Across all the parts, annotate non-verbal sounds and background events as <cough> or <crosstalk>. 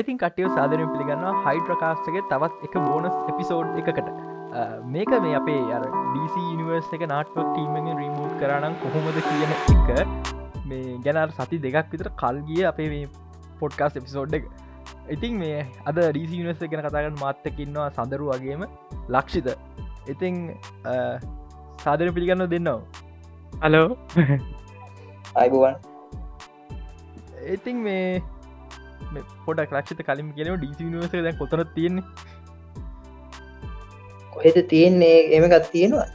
ඉතින් කටයව සාධනය පිළිගන්න හයිඩ්‍රකාස්ටගේ තවත් එක බෝනස් එපිසෝඩ් එකකට. මේක මේ අපේ අර DC නිවර්ස් එක නාට්වක් ටීමෙන් රීමූට් කරනම් කොහොමද කියන එක මේ ගැනර සති දෙකක් විතර කල්ගිය අපේ මේ පොඩ්කාස් එපිසෝඩ් එක. ඉතින් මේ අද ඩීසි නිවර්ස ගැන කතාගන්න මාත්තකින්නවා සඳරු වගේම ලක්ෂිත. ඉතිං සාධන පිළිගන්න දෙන්නවා? හලෝ අයිබුවන් ඉතින් මේ පොඩක් ලක්ෂත කලින් කියෙන ඩීසි නිවස දැ කොතර තියෙන්නේ? කොහෙද තියෙන්නේ? එමකත් තියෙනවා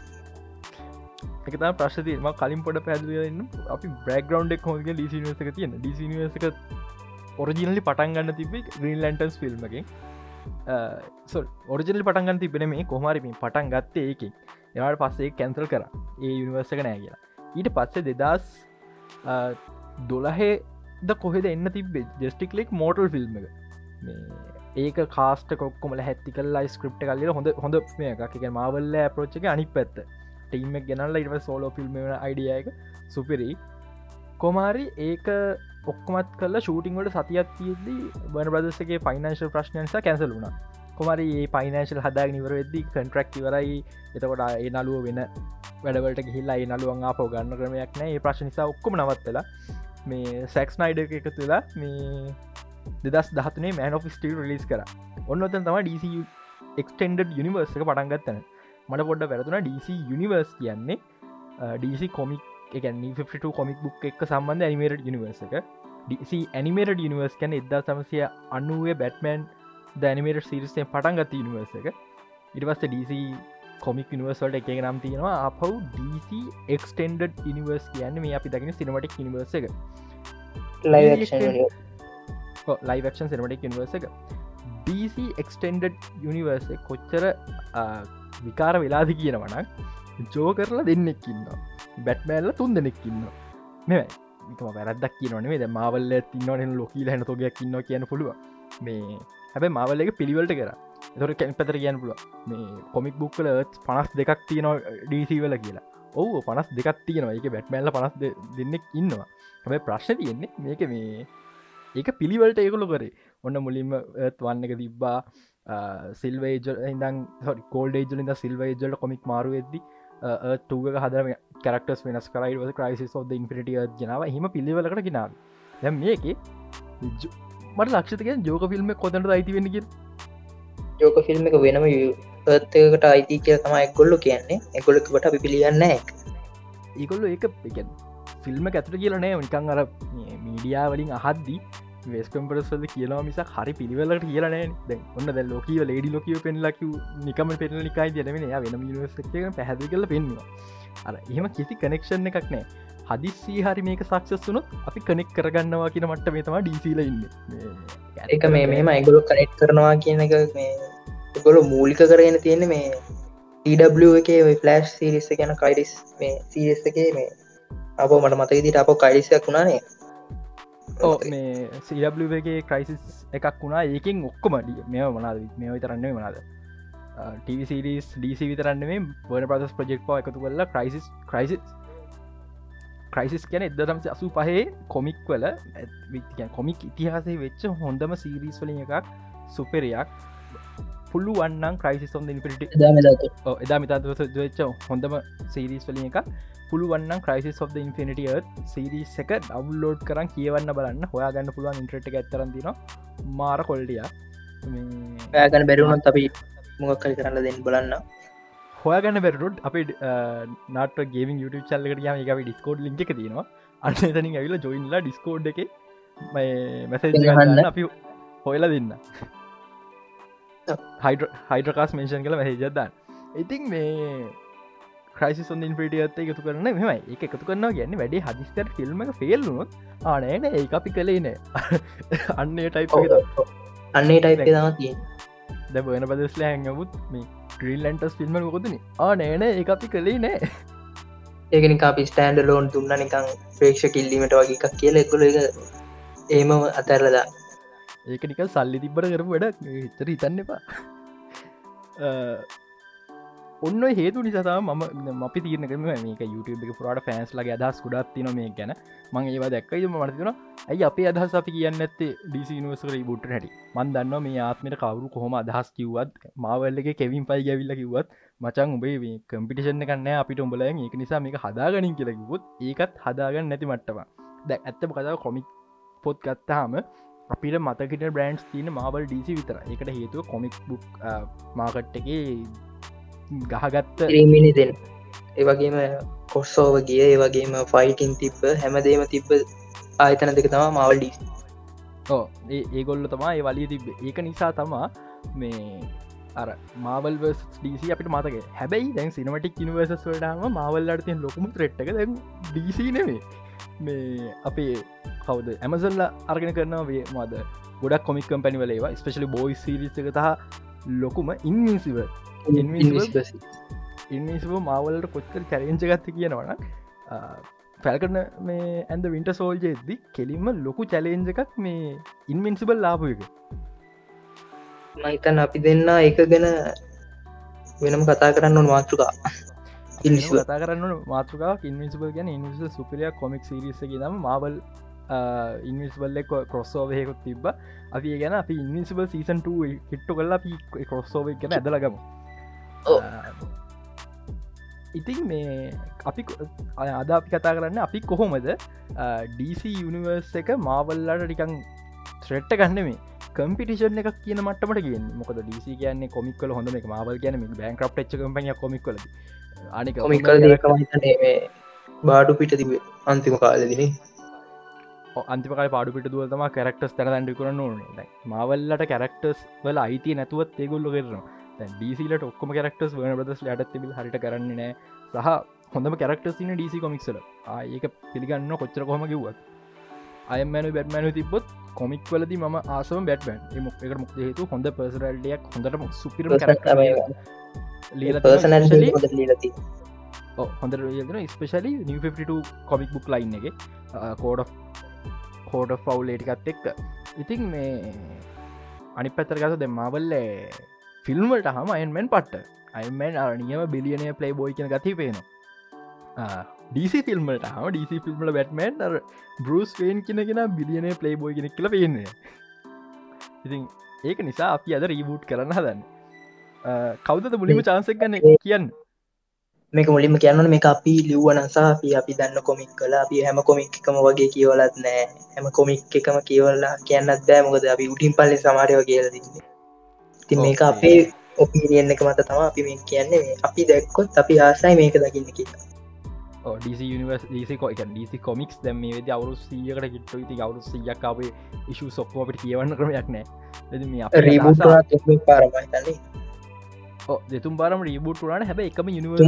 එකතා ප්‍රශ්තිම කලින් පොඩ පැදන්න අපි බ්‍රග්‍රවන්් එක් හෝගේ ඩිසිනිවසක තියෙන ඩිසිනිවසක ඔරජිනලි පටන් ගන්න තිබේ ග්‍රීන් ලන්ටන්ස් ෆිල්ම්මකින් ඔරිජනල් පටන්ගන්න තිබෙන මේ කොමරිමින් පටන් ගත්තේ ඒකින්. එවාට පස්සේ කැන්සල් කර. ඒ යුනිවර්සක නෑ කියලා. ඊට පස්සේ දෙදස් දොලහේ ද කොහෙද එන්න තිබේ ජෙස්ටික්ලෙක් මෝටල් ෆිල්ම් එක. ඒක කාස්ට කොක්කොමල හැත්ති කල්ලා ස්ක්‍රප්ට කල්ල හොඳ හොඳ එකක්. මාවල්ල පරෝච්චක අනි පැත්ත. ටීම ගෙනල්ල ඉට සෝලෝ ෆිල්ම් අයිඩිය එක සුපිරී. කොමාරි ඒක ඔක්කොමත් කල ෂූටිංවට සතියක් තියදී බන බ්‍රදසගේ පයිනශල් ප්‍රශ්නයන්සා කැසල් වුණ. කොමරි ඒ පයිනශල් හදා නිවර වෙද්දි කන්ට්‍රක්් වරයි එතකොට ඒ නලුව වෙන වැඩවලට ගහිල්ලා නලුවන් ආපෝ ගන්න ක්‍රමයක් නෑ ඒ ප්‍රශ්නිසා ඔක්කොම නවත්තලා මේ සැක්ස් නයිඩ එක තුලා මේ දෙදස් දහතුනේ මෑන් of ස්ටල් රිලිස් කර. ඔන්නතන් තම DC එක්ටෙන්ඩ යනිවර්ස එක පටන්ගත්තන මට පොඩ්ඩ වැරතුන DC යනිවර්ස් කියන්නේ DC කොමික් එකන්නේ 52 කොමික් බුක් එක සම්බන්ධ ඇනිමේට යනිවර්ස එක. DC ඇනිමේට යනිවර්ස් කැන එදදා සමසය අනුවේ බැට්මන් දැනිමේට සිරිස්සේ පටන්ගත යනිවර්ස එක. ඉටවස්ස DC කොමික් නිවර්සල්ට එක නම් තියෙනවා. අපහු DC එක්ටෙන්ඩ ඉනිවර්ස් කියන්න මේ අපි දකින සිනමටික් නිවර්ස එක. ලයිවක්ෂන් සිනමටික් නිවර්ස එක DC එක්ටෙන්ඩ යනිවර්ස කොච්චර විකාර වෙලාදි කියනවනක් ජෝ කරලා දෙන්නෙක්කින්න බැට්මෑල්ල තුන් දෙනෙක්කින්න මෙ වැරදක් කියනනේ ද මවල්ල තින්නවන ලොකී හැන තොගයක් ඉන්න කියන පුළුව මේ හැබැ මවල්ලක පිළිවලට කර තොර කැන් පැතර කියන්න පුල මේ කොමික් බුක්කල පනස් දෙකක් තියන ඩීසිවල කියලා. ඔහු පනස් දෙකක් තියෙනවා. එක බැට්මැල්ල පනස් දෙන්නෙක් ඉන්නවා. හැබයි ප්‍රශ්න තියෙන්නේ මේක මේ ඒක පිළිවලට ඒකොළු කරේ. ඔන්න මුලින්ම වන්න එක තිබ්බා. සිල්වේජ ඉදන් කෝල්ඩේජල ඉද සිල්වේජල කොමික් මාරු වෙද්දි තුග හදම කරක්ටස් වෙනස් කරයි ක්‍රයිසිස් ෝද ඉන්පිටිය ජනාව හිම පිළිවලකට ගෙනාව. දැ මේක මට ලක්ෂතක ජෝක ෆිල්ම් කොතට අයිති වෙන්නගේ යෝක ෆිල්ම් එක වෙනම පත්තකට අයිති කිය තමයි එක්ගොල්ලු කියන්නේ. එකොලකට අපි පිළිගන්න ඒකොල්ල ඒක. ෆිල්ම ඇතුට කියලනෑ නිකං අර මීඩියා වලින් අහද්දී වේස්කම්පරස්වද කියලා මිස හරි පිළිවෙලට කියලනෑ දැ ඔන්න දැ ලෝකීව ලේඩි ලොකිව පෙන්ලක නිකම පෙරල නිකයි ජනවෙන වෙන මිනිවසක පැහැදි කල පෙන්වා අර එහෙම කිසි කනෙක්ෂන් එකක් නෑ. හදිස්සී හරි මේක සක්සස් වුනොත් අපි කනෙක් කරගන්නවා කියන මට්ට මේ තම ඩීසිල ඉන්න. එක මේ මේම ඇගොලු කනෙක්් කරනවා කියන එක මේ ගොලු මූලික කරගෙන තියෙන මේ ටW එකේ ෆලස්් සිරිස්ස ගැන කයිරිස් මේ සිස් එකේ මේ අප මට මත දිට අප කයිරිසයක් වුණානේ ඕ මේ සගේ ක්‍රයිසිස් එකක් වුණා. ඒකින් ඔක්කොමඩිය මෙ මනාද මේ විතරන්නේ මනාද ටවිසිරිස් ඩීසි විතරන්න බන ප්‍රදස් ප්‍රජෙක්් එකතු කරලා ක්‍රයිසිස් ක්‍රයිසිස් ක්‍රයිසිස් කියන එදදම්ස අසු පහේ කොමික් වල කොමික් ඉතිහාසේ වෙච්ච හොඳම සීරීස් වලින් එකක් සුපෙරයක් පුළු වන්නම් ක්‍රයිසිස් ොන් පිට එදා මිතාස වෙච්ච හොඳම සීරීස් වලින් එක පුළුවන්න ක්‍රයිසිස් of ඉන්ෆිනිටිය සීරීස් එක ඩව්ලෝඩ් කරන් කියවන්න බලන්න. හොයා ගන්න පුළුවන් ඉන්ට්‍රට ඇතරතින මාර කොල්ඩිය ගන්න බැරුණොත් අපි මොගක් කලි කරන්න දෙන්න බලන්න හොයාගන්න බැරුට් අපි නාට ගේමින් YouTube චල්ලකට යාම එක ඩිස්කෝඩ් ලික තියෙනවා අන්න තනින් ඇවිල ජොයින්ලා ඩිස්කෝඩ් එක මැසේජ ගන්න අපි හොයලා දෙන්න හයිඩ්‍රකාස් මේෂන් කළ මැහජදන්න ඉතින් මේ ක්‍රයිසිසොන් ඉන්පිටියත් එකතු කරන මෙම එක එකතු කරන්න ගැන්න වැඩේ හදිස්තර ෆිල්ම් එක ෆෙල්ලුනොත් ආනෑන ඒ අපි කළේ නෑ අන්නේ ටයි් අන්නේ ටයි් තම තිය දැ බන පදස්ලා හැඟමුත් මේ ක්‍රීල්ලන්ටස් ෆිල්ම කොදන ආනෑන ඒ අපි කළේ නෑ. ඒකනි අපි ස්ටෑන්ඩ ලෝන් දුන්න නිකං ප්‍රේක්ෂ කිල්ලීමට වගේ එකක් කියල. එක්කොල එක ඒම අතැරලදා ඒක නික සල්ලි තිබ්බට කරපු වැඩ තර හිතන්න එපා ඔන්න හේතු නිසාතා ම අපි තිරනකම මේක YouTube එක පුරට ෆෑන්ස් ලගේ අදහස් කුඩත් තින මේ ගැන. මං ඒවා දැක්කයි මනතින ඇයි අපේ අදහස් අපි කියන්න ඇත්තේ ඩිසිනිවසර බුට හැටි? මන් දන්න මේ ආත්මට කවරු කොහොම අදහස් කිව්වත් මාවල්ලගේ කෙවින් පයි ගැවිල්ල කිවත් මචන් උබේ කම්පිටිෂන කන්න අපිට උඹලයන් ඒක නිසා මේක හදාගනින් කියලකිවොත් ඒකත් හදාගන්න නැති මට්ටම දැ ඇත්ත කතාව කොමික් පොත් ගත්තාම අපිට මතකට බ්‍රන්ඩ් තින මාවල් ඩීසි විතර එකට හේතුව කොමික් බුක් මාකට් එක ගහගත්ත රීමිනි දෙන්න. ඒවගේම කොස්සෝව ගිය ඒවගේම ෆයිටින් තිබ්බ හැමදේම තිබ්බ ආයතන දෙක තම මවල්ඩි ඕ ඒගොල්ල තමා ඒ වලිය තිබ ඒක නිසා තමා මේ අර මාවල් ඩීසි අපිට මතක හැබැයි දැන් සිනමටික් නිවර්සස් වලටම මවල්ලට තිය ලොකුම ට්‍රෙට්ක දැන් ඩීසි නෙවේ මේ අපේ කවද? ඇමසල්ල අර්ගෙන කරනවා වේ මද ගොඩක් කොමික් කම්පැනි වලේවා ස්පේශලි බෝයි සිරිසක තහ ලොකුම ඉන්සිව ඉන්නිස්ව මාවලට කොච්චර චැරෙන්ච ගත්ත කියනවන පැල්කරන මේ ඇන්ද වින්ට සෝල්ජයද්දි කෙලින්ම ලොකු චැලේන්ජ එකක් මේ ඉන්මින්සිබල් ලාපු එක. මහිතන් අපි දෙන්න එක ගැන වෙනම කතා කරන්න ඕන මාතෘකා කතා කරන්න මාතෘකා ඉන්විසිබල් ගැන ඉනිස සුපිරිය කොමික් සිරිස දම මාවල් ඉන්විස්බල්ල කොස්සෝවයකුත් තිබ අපි ගැන අපි ඉන්විසිබල් සීසන් හිට්ටු කල්ලා අපි කොස්සෝව ගැන ඇදලගමු ඉතින් මේ අපි අද අපි කතා කරන්න අපි කොහොමද DC යනිවර්ස් එක මාවල්ලට ටිකන් ත්‍රෙට්ට ගන්න මේ කම්පිටිෂන් එක කියන මටමට කිය මොකද DC කියන්නේ කොමික්ල හොඳ මේ මාවල් කියන බෑන් ක්‍රප් ච්ච කම්පනිය කොමික්ල අනික බාඩු පිට තිබ අන්තිම කාලදින අන්තිපක පාඩු පිට දුවතම කරක්ටස් තැන දැන්ඩි කරන්න ඕන. මවල්ලට කරක්ටස් වල අයිති නැතුවත් ඒගොල්ලො කරනවා. ඩීසිලට ඔක්කොම කරක්ටස් වන බදස් ලට තිබිල් හරිට කරන්න නෑ සහ හොඳම කරක්ටස් න ඩීසි කොමික්සල ඒක පිළිගන්න කොච්චර කොහම කිවත් අයමැනු බැට්මැනු තිබොත් කොමික් වලද ම ආසම බැට්මන් මොක් එක මුක් හේතු හොඳ පර්සරල්ඩයක් හොඳට සුපිර හොඳ especially new 52 comic book line එක. කෝඩ කෝඩ ෆවුලේටිකත් එක්ක. ඉතින් මේ අනි පැතරගත දෙම්මාවල්ලේ ෆිල්ම්වලට හම අයන්මෙන් පට්ට. අයිමන් අනියම බිලියනය ප්ලේ බෝයි කියන ගති පේනවා. ඩීසි ෆිල්ම්මට හම ඩීසි ෆිල්ම්ල බැට්මන් බරුස් වේන් කෙනගෙන බිලියනය ප්ලේ බෝයි කෙනෙක් කියල පේන්නේ. ඉතින් ඒක නිසා අපි අද රීබූට් කරන්න හදන්න. කවුද මුලිම චාන්සක් ගන්න කියන්න මේක මුලින්ම කියන්නන මේ අපි ලිව්වනසා අපි අපි දන්න කොමික් කලා අපි හැම කොමික් එකම වගේ කියවලත් නෑ හැම කොමික් එකම කියවල්ලා කියන්නත් දෑ මොකද අපි උටින් පල්ලෙ සමාරයව කියලදන්නේ ති මේක අපේ ඔපිනියන්න එක මත තම අපි මේ කියන්නේ. අපි දැක්කොත් අපි ආසයි මේක දකින්න කියලා. ඩිසි කොමික්ස් දැම වෙද අවරු සියකට කිට්ට ඉති අවරු සියක් අපේ ඉශු සොක්කෝපට කියවන්න කරමයක් නෑ රීබුට පාරමයිතන්නේ දෙතුම් බරම රීබුට්ටුරන හැබ එකම යුනිවර්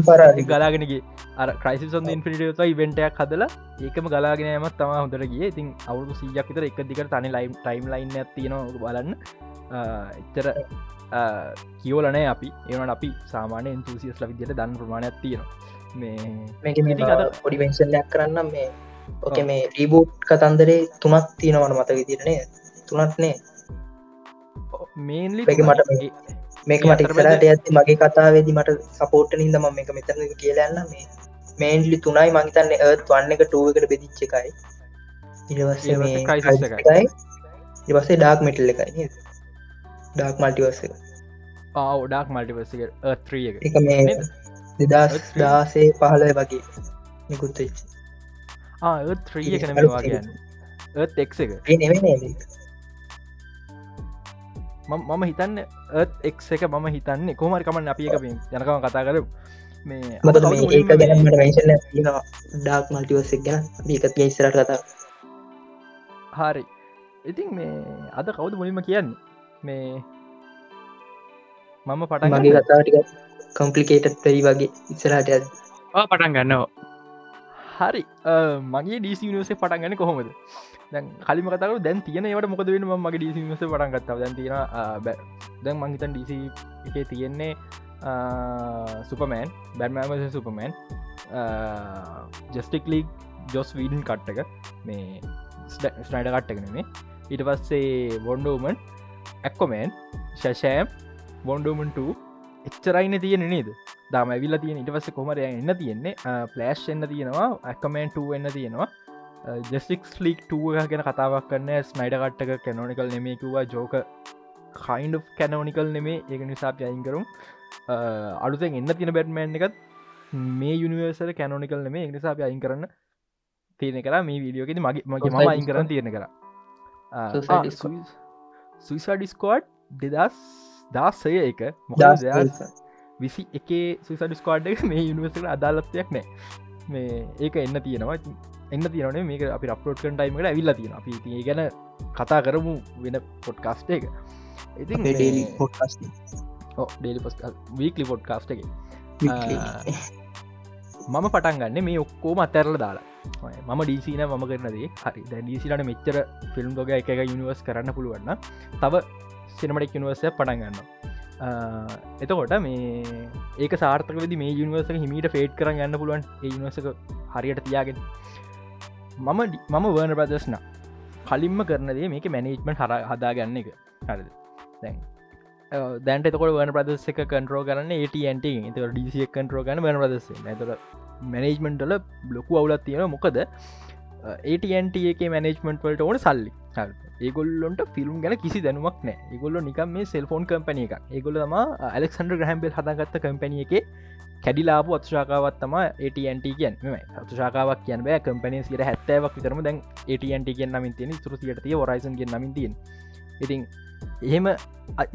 ගලාගෙනගේ අර ක්‍රයිසි සොඳ ඉන්ෆිනිට ඉවෙන්ටයක් හදලා ඒකම ගලාගෙනයමත් තම හොඳර ගිය. ඉතින් අවුදු සියක් විතර එක දිකට තනි ලයිම් ටයිම් ලයින් ඇතින බලන්න. එච්චර කියවලනෑ අපි. ඒනට අපි සාමානය ඉන්තුසිස්ල විදියට දන්න ප්‍රමාණයක් තියෙනවා. මේ පොඩිවෙන්ශල්ලයක් කරන්න මේ ඕක මේ රීබූට් කතන්දරේ තුනක් තියෙනවන මත විදිරනේ තුනත්නේ මේන්ලි මට මේක මට ඉස්සරට ඇති මගේ කතාවේදි මට සපෝට්ට නිද ම එක මෙතන කියලන්න මේ මේන්ලි තුනයි මහිතන්න ඒත් වන්න එක ටුව එකට බෙදිච්ච එකයි. ඉරවස්සේ මේ ඉවසේ ඩාක් මෙටල් එකයි. ඩාක් පවඩක් මල්ටිවස්ක ත්‍රිය එක. මේ දෙදස් දාසේ පහලය වගේ නිකුත්වෙච් ත්‍රිය කන වගේ ඒත් එක්. එක මම හිතන්න ඒත් එක් එක මම හිතන්නේ කොමරි කමන්න අපි එක යනකම කතා කර මේ ඒක ගැනට වේශන ඩාක් මල්ටිවස්සක් ගැන. ඒකත් ඉස්සරට කතා හරි. ඉතින් මේ අද කවුද මුලින්ම කියන්නේ? මේ මම පටන් මගේ කතාටික කම්පලිකේට පෙරි වගේ ඉස්සරහට පටන් ගන්නවා හරි. මගේ ඩීසි නිවසේ පටන් ගන්න කොහොමද? දැන් කලිම කතාව දැන් තියනවට මොකද වෙන මගේ ඩීසි නිවස පටන් ගත්තාව දැන් තියෙන දැන් මංහිතන් ඩීසි එකේ තියෙන්නේ Superman Batman Superman Justice League Joss Whedon කට්ටක මේ ස්නයිඩ කට්ටකන මේ ඊට පස්සේ වොන්ඩෝමන් ඇක්කොමෑන් ශෂෑම් බොන්ඩුමන්ට එච්චරයින තියෙන නේද? දම ඇවිල්ල තියෙන ඉට පස්ස කොමරය එන්න තියෙන්නේ. පලෑශ් එන්න තියෙනවා ඇකමෙන්ට එන්න තියෙනවා. ජෙස්ටික්ස් ලික් ටුව ගැන කතාවක් කන්න ස්නයිඩ කට්ටක කැනෝනිකල් නෙමේකිවා ජෝක කයින්ඩ කැනෝනිකල් නෙමේ ඒක නිසා යයින් කරුම්. අලුතෙන් එන්න තින බැට්මෑන් එකත් මේ යුනිවර්සර කැනෝනිකල් නෙමේ නිසා අයින් කරන්න තියෙන කර. මේ වීඩියෝකෙද මගේ මගේ ම අයින් කරන්න තියෙන කර. සුයිසා ඩිස්කෝඩ් දෙදස් දාස්සය එක විසි එකේ සුසා ඩිස්කෝඩ් එක මේ යුනිවර්සට අදාලත්වයක් නෑ. මේ ඒක එන්න තියෙනවා. එන්න තියනේ මේක අපි අප්ලෝඩ් කන් ටයිමට ඇවිල්ල තියෙන අපි ඒ ගැන කතා කරමු වෙන පොඩ්කාස්ට එක. ඉතින් ඩේලි වීකලි පොඩ්කාස්ට එක. මම පටන් ගන්න මේ ඔක්කෝම අතැරල දාලා. මම ඩීසින මම කරනදේ හරි. දැ ඩීසිලට මෙච්චර ෆිල්ම් ෝග එක යුනිවර්ස් කරන්න පුළුවන්න තව සිනමටික් යුනිවර්සය පටන් ගන්න එතකොට මේ ඒක සාර්ථක වෙදි මේ යුනිවර්සක හිමීට ෆේට් කරන්න ගන්න පුළුවන්. ඒ යුනිවර්සක හරියට තියාගෙන. මම මම වර්න ප්‍රදස්න කලින්ම කරනදේ මේක මැනේජ්මට හර හදා ගන්න එක. හරද? දැන් දැන්ට තකොට වන ප්‍රදස් එක කන්ටරෝ කරන්න ඒටන්ට ත ඩසිය කන්ටරෝ ගන්න වන ප්‍රදස තොට මැනේජ්මන්ටල බ්ලොකු අවුලත් තියෙන මොකද ඒටන්ට එක මැනේජ්මන්ට වලට ඕන සල්ලි. ඒගොල්ලොන්ට ෆිල්ම් ගැන කිසි දැනුවක් නෑ ඒගොල්ල නිකම් මේ සෙල්ෆෝන් කම්පනිය එක ඒගොල ම ඇලෙක්සන්ඩ ග්‍රහම්බෙල් හදාගත්ත කම්පනිය එක කැඩිලාපු අත්ශාකාවත්තම ATNT කියෙන් මෙම අතුශාකාවක් කියන් බෑ. කම්පනය සිට හැත්තෑවක් විතරම දැන් ATNT කියෙන් නමින් තියෙන තුරසියට තිය රයිසන් ගෙන නමින් තියෙන්. ඉතින් එහෙම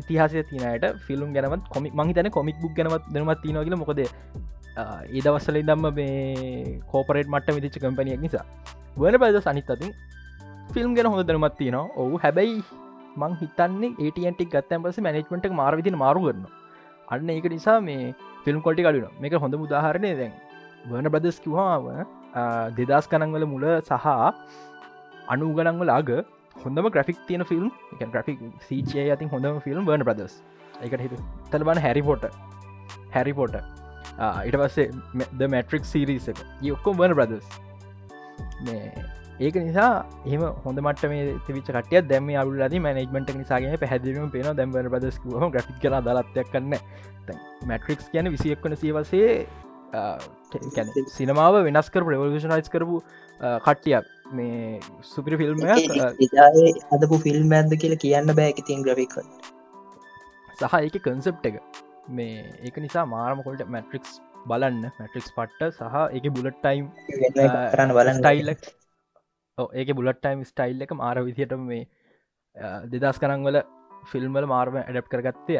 ඉතිහාසය තිනයට ෆිල්ම් ගැනවත් කොමි මහිතන කොමික් බුක් ගැනවත් දනමත් තිනවගල මොකද ඒ දවස්සල දම්ම මේ කෝපරේට් මට්ට විදිච්ච කම්පනියක් නිසා. වන පද සනිත් අතින් ෆිල්ම් ගැන හොඳ දනමත් තින ඔහු හැබැයි මං හිතන්නේ ඒටන්ටික් ගත්තන් පස මැනෙජ්මට මාර විදින මාරු කරන අන්න ඒක නිසා මේ ෆිල්ම් කොටි කලුන මේක හොඳ උදාහරණය දැන් වන බ්‍රදස් කිවාව දෙදස් කනංවල මුල සහ අනු ගනංවල අග හොඳම ග්‍රෆික් තියන ෆිල්ම් එක ග්‍රෆික් සීචය ඇතින් හොඳම ෆිල්ම් වන බ්‍රදස් එකට හිතු තලබන හැරිපොට හැරිපොට ඉට පස්සේ ද මැට්‍රික් සිරිස එක. යොක්කොම් වන බ්‍රදස් මේ ඒක නිසා එම හොඳ මට තිවිච කටිය දැම අවුලද මනජමට නිසාගේ පැහදිලීම පේන දැම්වර බදස් ග්‍රෆික් කර දලත්යක් කන්න මැට්‍රික්ස් කියන විසියක් වන සේවසේ සිනමාව වෙනස් කර ප්‍රවලෂනයිස් කරපු කට්ටියක්. මේ සුපිරි ෆිල්ම් අදපු ෆිල්ම් ඇද කියල කියන්න බෑක තින් ග්‍රෆික් සහ එක කන්සප් එක. මේ ඒක නිසා මාරමකොල්ට මැට්‍රික්ස් බලන්න. මැට්‍රික්ස් පට්ට සහ එක බුලට් ටයිම් බලන්න. ටයිල්ලක් ඒක බුලට් ටයිම් ස්ටයිල් එක මාර විදිහට මේ දෙදස් කරංවල ෆිල්ම්වල මාර්ම ඇඩප් කරගත්තය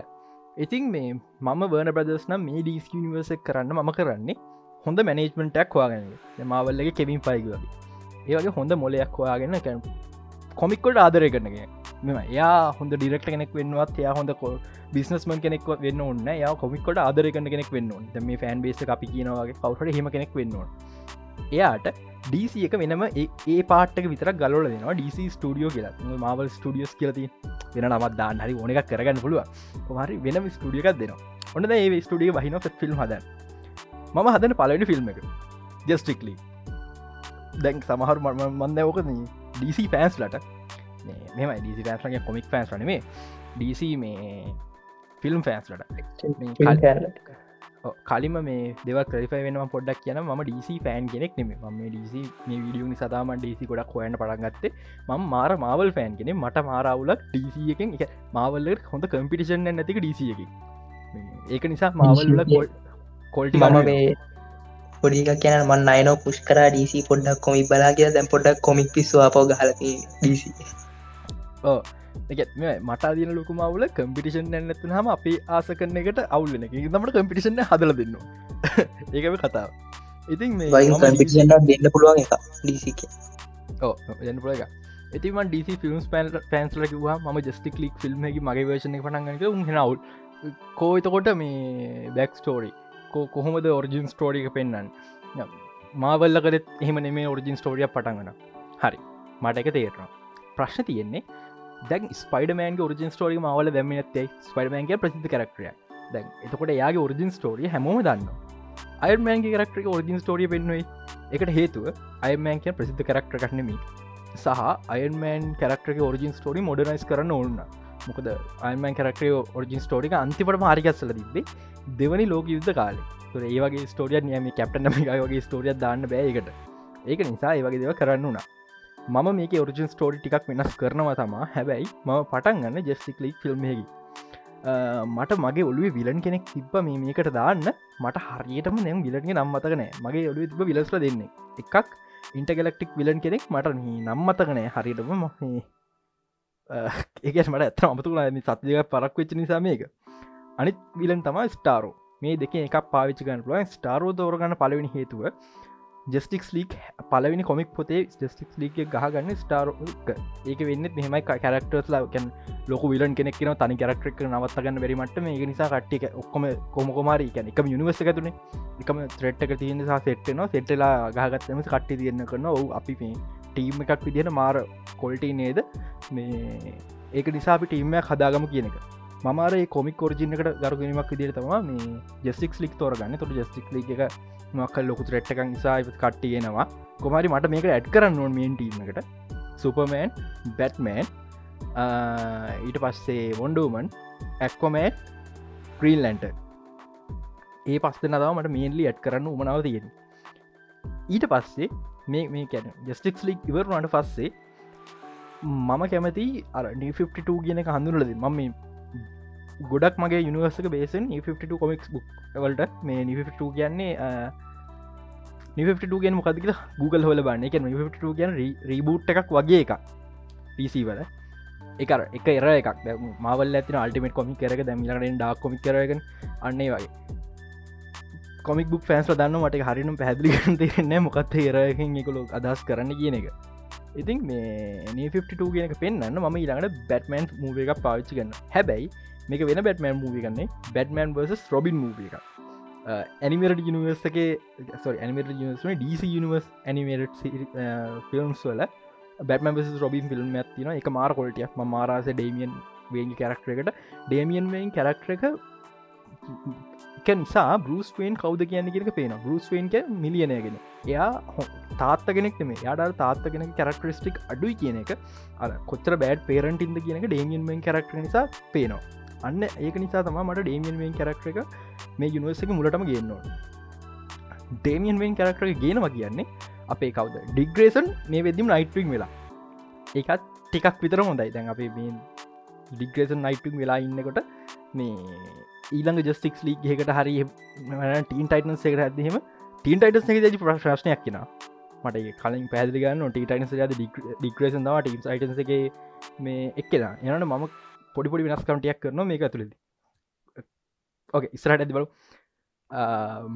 ඉතින් මේ මම වර්න ප්‍රදස් නම් මේ ඩීස් නිවර්ස කරන්න මම කරන්නේ හොඳ මැනේජ්මෙන්ටක් වාගන්න මාවල්ලගේ කෙවින් පයිගවගේ ඒවගේ හොඳ මොලයක් හොයාගෙන කැන කොමික්කොට ආදරය කරනගේ මෙම යා හොඳ ඩිරෙක්ට කෙනෙක් වෙන්නවත් යා හොඳ කො බිස්නස්මන් කෙනෙක් වෙන්න ඔන්න යා කොමික්කොට ආදරය කන්න කෙනෙක් වෙන්න මේ ෆෑන් බේස අපි කියනවාගේ කවුට හෙම කෙනෙක් වෙන්න එයාට ඩීසි එක වෙනම ඒ පාටක විතර ගලල දෙනවා. ඩීසි ස්ටඩියෝ කියලා. මවල් ස්ටඩියස් කියලති වෙන නමත් දාන්න හරි ඕන එකක් කරගන්න පුළුව හරි වෙනම ස්ටඩියකක් දෙනවා. ඔන්න ඒ ස්ටඩිය වහින ෆිල්ම් හද මම හදන පලනි ෆිල්ම් එක. ජස්ටික්ලී දැන් සමහර මන්ද ඕක ඩීසි පෑන්ස් ලට මෙම ඩීසි පෑන්ස්ලගේ කොමික් පෑන්ස් රනේ ඩීසි මේ ෆිල්ම් ෆෑන්ස් ලට. කලිම මේ දෙව ක්‍රරිෆයි වෙන පොඩ්ඩක් කියන ම ඩීසි ෆෑන් කෙනෙක් නෙම. ම ඩීසි මේ විඩියුනි සතාම ඩීසි ගොඩක් හොයන්න පටන්ගත්තේ ම මාර මාවල් ෆෑන් කෙනෙ මට මාරවුලක් ඩීසි එකෙන් එක මාවල්ල හොඳ කම්පිටිෂන් නැතික ඩීසි එක ඒක නිසා මාවල්ල කොල්ටි මම පොඩික් කියන මන් අයන පුෂ් කර ඩීසි පොඩ්ඩක් කොමික් බලා කිය දැන් පොඩක් කොමික් පිස්වා පව හලති ඩීසි ඕ මට දින ලොකුමවුල කම්පිටිෂන් නැනැත්තු හම අපි ආස කරන එකට අවුලන එක. තමට කම්පිටිෂන් හදල දෙන්න. ඒකම කතාව. ඉතින් කම්පිටිෂන් දෙන්න පුළුවන් එක. ඩීසික ඕ පුළ එක ඇතිම ඩීසි ෆිල්ම්ස් පෑන් පෑන්ස්ලකිවා ම ජස්ටික් ලික් ෆිල්ම් මගේ වේශන පටන්ගක උහෙනවුල් කෝතකොට මේ බැක් ස්ටෝරී කොහොමද ඔරිජින් ස්ටෝඩික පෙන්න්න මාවල්ල කරත් එහෙම නෙමේ ඔරිජින් ස්ටෝඩිය පටන්ගන හරි. මට එක තේරනවා. ප්‍රශ්න තියෙන්නේ දැන් ස්පයිඩමෑන් ඔරිජින් ස්ටෝරි මවල දැම ඇත්තේ ස්පයිඩමෑන්ගේ ප්‍රසිද්ධ කරක්ටය දැන් එතකොට යාගේ ඔරිජින් ස්ටෝරිය හැමෝම දන්න අයමෑන්ගේ කරක්ටක ඔරිජින් ස්ටෝරිය පෙන්නුවේ එකට හේතුව අයමෑන්ක ප්‍රසිද්ධ කරක්ට කටනෙමි සහ අයන්මෑන් කරක්ටක ඔරිජින් ස්ටෝරි මොඩනයිස් කරන්න ඕන්න මොකද අයිමන් කරක්ටේ ඔරිජින් ස්ටෝටික අන්තිපට මාරිකස්සල තිබේ දෙවනි ලෝක යුද්ධ කාලේ. තුර ඒවගේ ස්ටෝරිය නියම කැප්ටන වගේ ස්ටෝරිය දාන්න බෑකට ඒක නිසා ඒවගේ දෙව කරන්න වුණා. මම මේක ඔරිජින් ස්ටෝරි ටිකක් වෙනස් කරනවා තමා. හැබැයි ම පටන් ගන්න ජෙස්ටික්ලික් ෆිල්ම්හකි මට මගේ ඔලුව විලන් කෙනෙක් තිබ මේ මේකට දාන්න මට හරියටම නැම් විලන්ගේ නම්මතකනෑ මගේ ඔලුව තිබ විලස්ල දෙන්නේ. එකක් ඉන්ටගලක්ටික් විලන් කෙනෙක් මට නම්මතකනෑ හරියටම මහේ <laughs> ඒකස් මට ඇත අමතුලා සත්තික පරක් වෙච්ච නිසා මේක. අනිත් විලන් තමයි ස්ටාරෝ මේ දෙක එකක් පාවිච්චි ගන්න පුළුවන්. ස්ටාරෝ දෝරගන්න පලවෙනි හේතුව ජස්ටික්ස් ලීක් පලවිනි කොමික් පොතේ ජස්ටික්ස් ලීක ගහගන්න ස්ටාරෝක ඒක වෙන්න මෙහමයි කරක්ටර්ස් ලාකැන් ලොක විලන් කෙනෙක් න තනි කරක්ටක් නවත්තගන්න බැරිමට මේ නිසා කට්ටික ඔක්කොම කොමකොමාරී කැන එකම යුනිවර්ස තුන එකම ත්‍රෙට්ක තියන සහ සෙට්න සෙට්ලා ගහගත්තම කට්ටි තියන්න කරන ඔවු අපි මේ ටීම් එකක් විදිහට මාර කොල්ටි නේද? මේ ඒක නිසා අපි ටීම්මයක් හදාගම කියන එක. මමාර කොමික් ෝර්ජිනකට ගරුගනීමක් විදිර තම මේ ජෙස්ටික් ලික් තෝරගන්න. තොට ජෙස්ටික් ලික එක මක්ක ලොකු රට්ටක නිසා කට්ටියෙනවා කොමරි මට මේක ඇඩ් කරන්න ඕන් මියෙන් ටීමකට සුපමෑන් බැට්මෑන් ඊට පස්සේ වොන්ඩෝමන් ඇක්කොමෑන් ප්‍රීල්ලන්ට ඒ පස්ත නදාව මට මේන්ලි ඇඩ් කරන්න උමනාව තියෙන ඊට පස්සේ මේ මේ කැන ජස්ටික්ස් ලික් ඉවරුණට පස්සේ මම කැමති අර 52 කියන හඳුනලද මම ගොඩක් මගේ යනිවර්සක බේසන් 52 කොමික්ස් බුක් වලට. මේ 52 කියන්නේ නිෆටු ගෙන මොකදක Google හොල බන්න එක නිෆටු ගැන රීබූට් එකක් වගේ එක පිසි වල. එකර එක එර එකක්. මවල් ඇතින අල්ටිමට කොමි කරක දැමිලට ඩක් කොමි කරගෙන අන්නේ වගේ. කොමික් බුක් ෆෑන්ස් දන්න මට හරිනම් පැදිලි තේරෙන්නේ මොකත් ඒරකින් එකකොලු අදහස් කරන්න කියන එක. ඉතින් මේ නීෆටු කියනක පෙන්න්න ම ඊළඟට බැටමන්් මූව එකක් පාවිච්චි ගන්න හැබැයි මේක වෙන බැටමන් මූවි කන්නේ බැටමන් වර්ස රොබින් මූව එකක්. ඇනිමට යනිවර්සගේ සො ඇනිමට නිවර්සන ඩීසි යනිවර්ස් ඇනිමට ෆිල්ම්ස් වල බැටම රොබින් ෆිල්ම් ඇතින එක මාර කොල්ටියක් ම මාරාස ඩේමියන් වේගි කැරක්ටර එකට. ඩේමියන් වෙන් කැරක්ටර එක නිසා බරුස්වෙන් කවද කියන්න කියක පේන බරුස්වෙන්ක මිලියනයගෙන එයා තාත්ත කෙනෙක් මේ යාඩ තාත්ත කෙනෙ කැරක්ටරිස්ටික් අඩුයි කියන එක. අ කොච්චර බෑඩ් පේරන්ටින්ද කියනක ඩේමියන්ෙන් කැරක්ටර නිසා පේනවා. අන්න ඒක නිසා තම මට ඩේමියන් වෙන් කරක්ට එක මේ යුනිවර්සක මුලටම ගන්නවා ඩේමියන් වෙන් කරක්ටර ගේනවා කියන්නේ අපේ කවද? ඩිග්‍රේසන් මේ වෙදදිම නයිට්විං වෙලා. ඒකත් ටිකක් විතර හොඳයි. දැන් අපේ මේ ඩිග්‍රේසන් නයිටවිං වෙලා ඉන්නකොට මේ ඊළඟ ජස්ටික්ස් ලීක් එකට හරි ටීන් ටයිටන් එකට ඇදහෙම ටීන් ටයිටස් එක ජි ප්‍රශ්නයක් කියෙන මට කලින් පැදිගන්න ටීටයිනස ද ඩිග්‍රේසන් දවා ටීම් සයිටන්සගේ මේ එක්කෙලා එනට මම පොඩිපොඩි වෙනස්කටයක් කරන මේ ඇතුළද. ඕක ඉස්රට ඇති බලු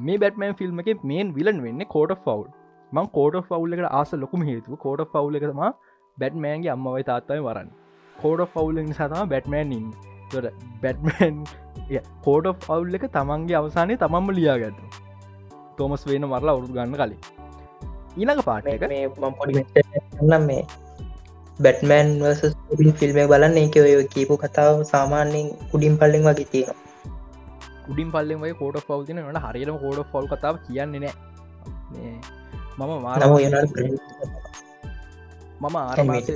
මේ බැටමන් ෆිල්ම් එක මේන් විලන් වෙන්න කෝට ෆවල් මං කෝට ෆවල් එකට ආස ලොකුම හේතුව කෝට ෆවල් එකතම බැට්මෑන්ගේ අම්මවයි තාත්තයි වරන්න. කෝඩ ෆවල් නිසාතම බැට්මෑන් ඉන්න. තොට බැට්මන් කෝඩ ෆවල් එක තමන්ගේ අවසානය තමම්ම ලියාගත්තු. තෝමස් වේන මරලා අවුරු ගන්න කලින්. ඊනක පාට එක මේ බැටමෑන් ෆිල්ම් බලන්න. එක ඔය කීපු කතාව සාමාන්‍යෙන් කුඩින් පල්ලෙන් වගේ තියෙන කුඩින් පල්ලෙන් වයි කෝඩ ෆවල් තින ට හරිම කෝඩ ෆොල් කතාව කියන්නේ නෑ. මම මාරම මම ආරමස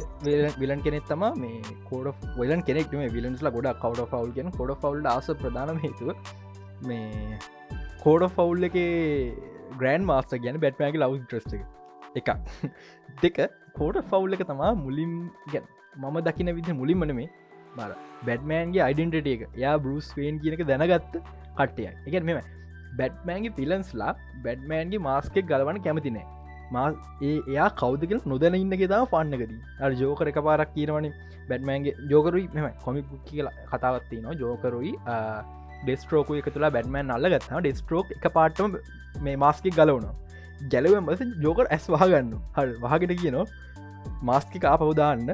විලන් කෙනෙක් තම මේ කෝඩ වලන් කෙනෙක් මේ විලන්ස්ලා ගොඩ කවඩ ෆවල් කියෙන කොඩ ෆවල්් ආස ප්‍රධානම හේතුව මේ කෝඩ ෆවුල් එක ග්‍රන්් <laughs> මාස්ත ගැන බැට්මෑගේ ලව් ට්‍රස්ට එක. දෙක කෝට ෆවුල් එක තමා මුලින් ගැන්. මම දකින විදි මුලින්මන මේ බර බැඩ්මෑන්ගේ අයිඩෙන්ටට එක. යා බරුස් වේන් කියනක දැනගත්ත කට්ටය එක මෙම බැඩ්මෑන්ගේ පිලන්ස්ලා බැඩ්මෑන්ගේ මාස්කෙක් ගලවන කැමතිනෑ මා ඒ එයා කවදකල් නොදැන ඉන්නගේ තම පන්නකදී අ ජෝකර එක පාරක් කියනවනේ බැඩ්මෑන්ගේ ජෝකරුයි මෙම කොමික් කියල කතාවත්ති නවා ජෝකරුයි ඩෙස්ට්‍රෝක එක තුලා බැඩ්මෑන් අල්ලගත්තා ඩෙස්ට්‍රෝක් එක පාටම මේ මාස්කි ගලවනවා. ගැලව මස ජෝකර ඇස් වහගන්න හල් වහගෙන කියනවා මාස්කි කාපවදාන්න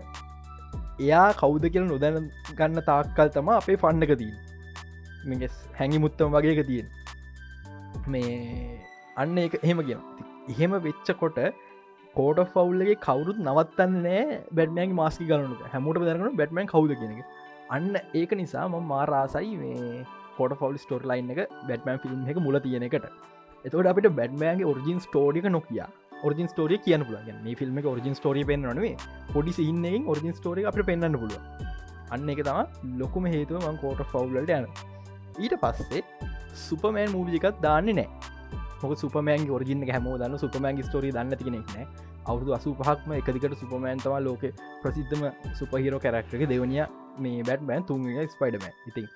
එයා කෞද කියල නොදැන ගන්න තාක්කල් තම අපේ ෆන්නක තිීන් මෙගෙස් හැඟි මුත්තම වගේක තියෙන් මේ අන්න එක එහෙම කියෙන එහෙම වෙච්ච කොට කෝට ෆවල්ලගේ කවුරුත් නවත්තන්නේ බැඩ්මෑන් මාස්කි ගලනු හැමෝට දරන බැට්මන් කවද කියෙනෙ අන්න ඒක නිසා ම මාරාසයි මේ කොට ෆවල් ස්ටෝර් ලයින් එක බැට්මන් ෆිල්ම් එක මුල තියෙන එකට. එතවට අපිට බැඩ්මෑන්ගේ ඔරිජින් ස්ටෝඩික නොකිය. ඔරිජින් ස්ටෝරිය කියන්න පුලන් මේ ෆිල්ම් එක ඔරිජින් ස්ටෝරිය පෙන්න්නනේ පොඩි සින්නකින් ඔරිජින් ස්ටෝරිය අප පෙන්න්න පුළුව අන්න එක තම ලොකුම හේතුව මං කෝට ෆවල්ලට යන ඊට පස්සේ සුපමෑන් මූවිිකත් දාන්නේ නෑ මොක සුපමෑන් ෝරජින හැමෝ දන්න සුපමෑන් ස්ටෝරි දන්න තිනෙක් නෑ. අවුදු අසු පහක්ම එකදිකට සුපමෑන් තම ලෝක ප්‍රසිද්ධම සුපහිරෝ කැරක්ටක දෙවනිය මේ බැට්මෑන් තුන්ගේ ස්පයිඩම ඉතින්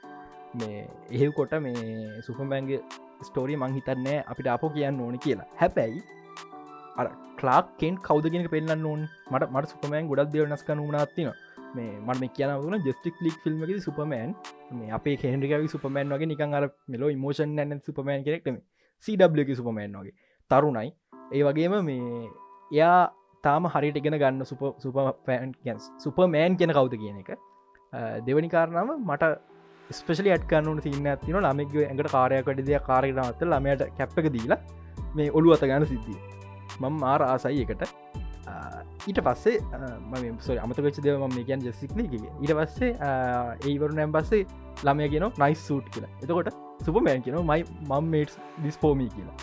මේ එහෙව් කොට මේ සුපමෑන්ගේ ස්ටෝරී මං හිතන්නේ අපිට අපෝ කියන්න ඕන කියලා. හැබැයි අර ලාක්කෙන් කවදගෙන පෙන්න්න ඕන්. මට මට සුපමෑන් ගොඩක් දෙව නස්ක නුනාත්තින මේ මට කියන වුණ ජෙස්ටික් ලික් ෆිල්ම් එක සුපමෑන් මේ අපේ කෙන්ඩිකවි සුපමෑන් වගේ නිකන් අර මෙලෝ මෝෂන් නැන සුපමෑන් කෙනෙක්ටම සW සුපමෑන් වගේ. තරුණයි. ඒ වගේම මේ එයා තාම හරිට ඉගෙන ගන්න සුප සුපෑන් සුපමෑන් කියන කවුද කියන එක. දෙවනි කාරණාව මට ස්පෙශලි ඇට්කන්නු සින්න ඇතින ළමෙක් ඇඟට කාරයකට දෙය කාරනවත ළමයට කැප්පක දීලා මේ ඔලු අත ගන්න සිද්ධිය. මං මාර ආසයි එකට ඊට පස්සේ මම අමත වෙච් දෙව ම කියන් ජෙසික්න ඊට පස්සේ ඒවරු නැම් පස්සේ ළමය කියන නයිස් සූට් කියලා. එතකොට සුපමෑන් කියන මයි මම් මේට් ඩිස්පෝමී කියලා.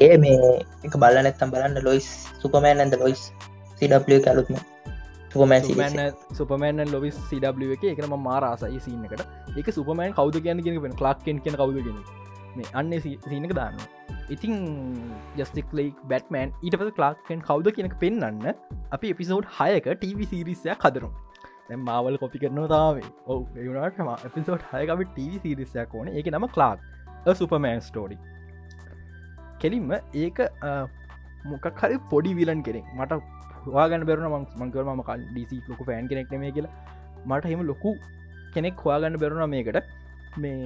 සේ මේ එක බල නැත්තම් බලන්න ලොයිස් සුපමෑන් ඇද ලොයිස් සW කලුත්ම සුපමෑන් සුපමෑන් ලොවිස් සW එක එකනම මාරාසයි සින්න එකට. එක සුපමෑන් කවද කියන කියෙන ලාක්කෙන් කියන කවද ගෙන මේ අන්න සිනක දාන්න ඉතින් ජස්ටික්ලෙක් බැටමෑන් ඊට පස ලාක්කෙන් කවද කියනක පෙන්න්න අපි එපිසෝඩ් හයක ටව සිරිසයක් හදරු මාවල් කොපි කරනවා තාවේ ඔ ඒනට එපිසෝඩ් හයකම ටව සිරිසයක් ඕන. එක නම ලාක් සුපමෑන් ස්ටෝඩි කෙලින්ම ඒක මොකක් හරි පොඩි විලන් කෙනෙක්. මට හවාගන්න බැරුණ මංකර ම ඩිසි ලොකු ෆෑන් කෙනෙක් නෙම කියලා. මට හෙම ලොකු කෙනෙක් හවාගන්න බැරුණ මේකට. මේ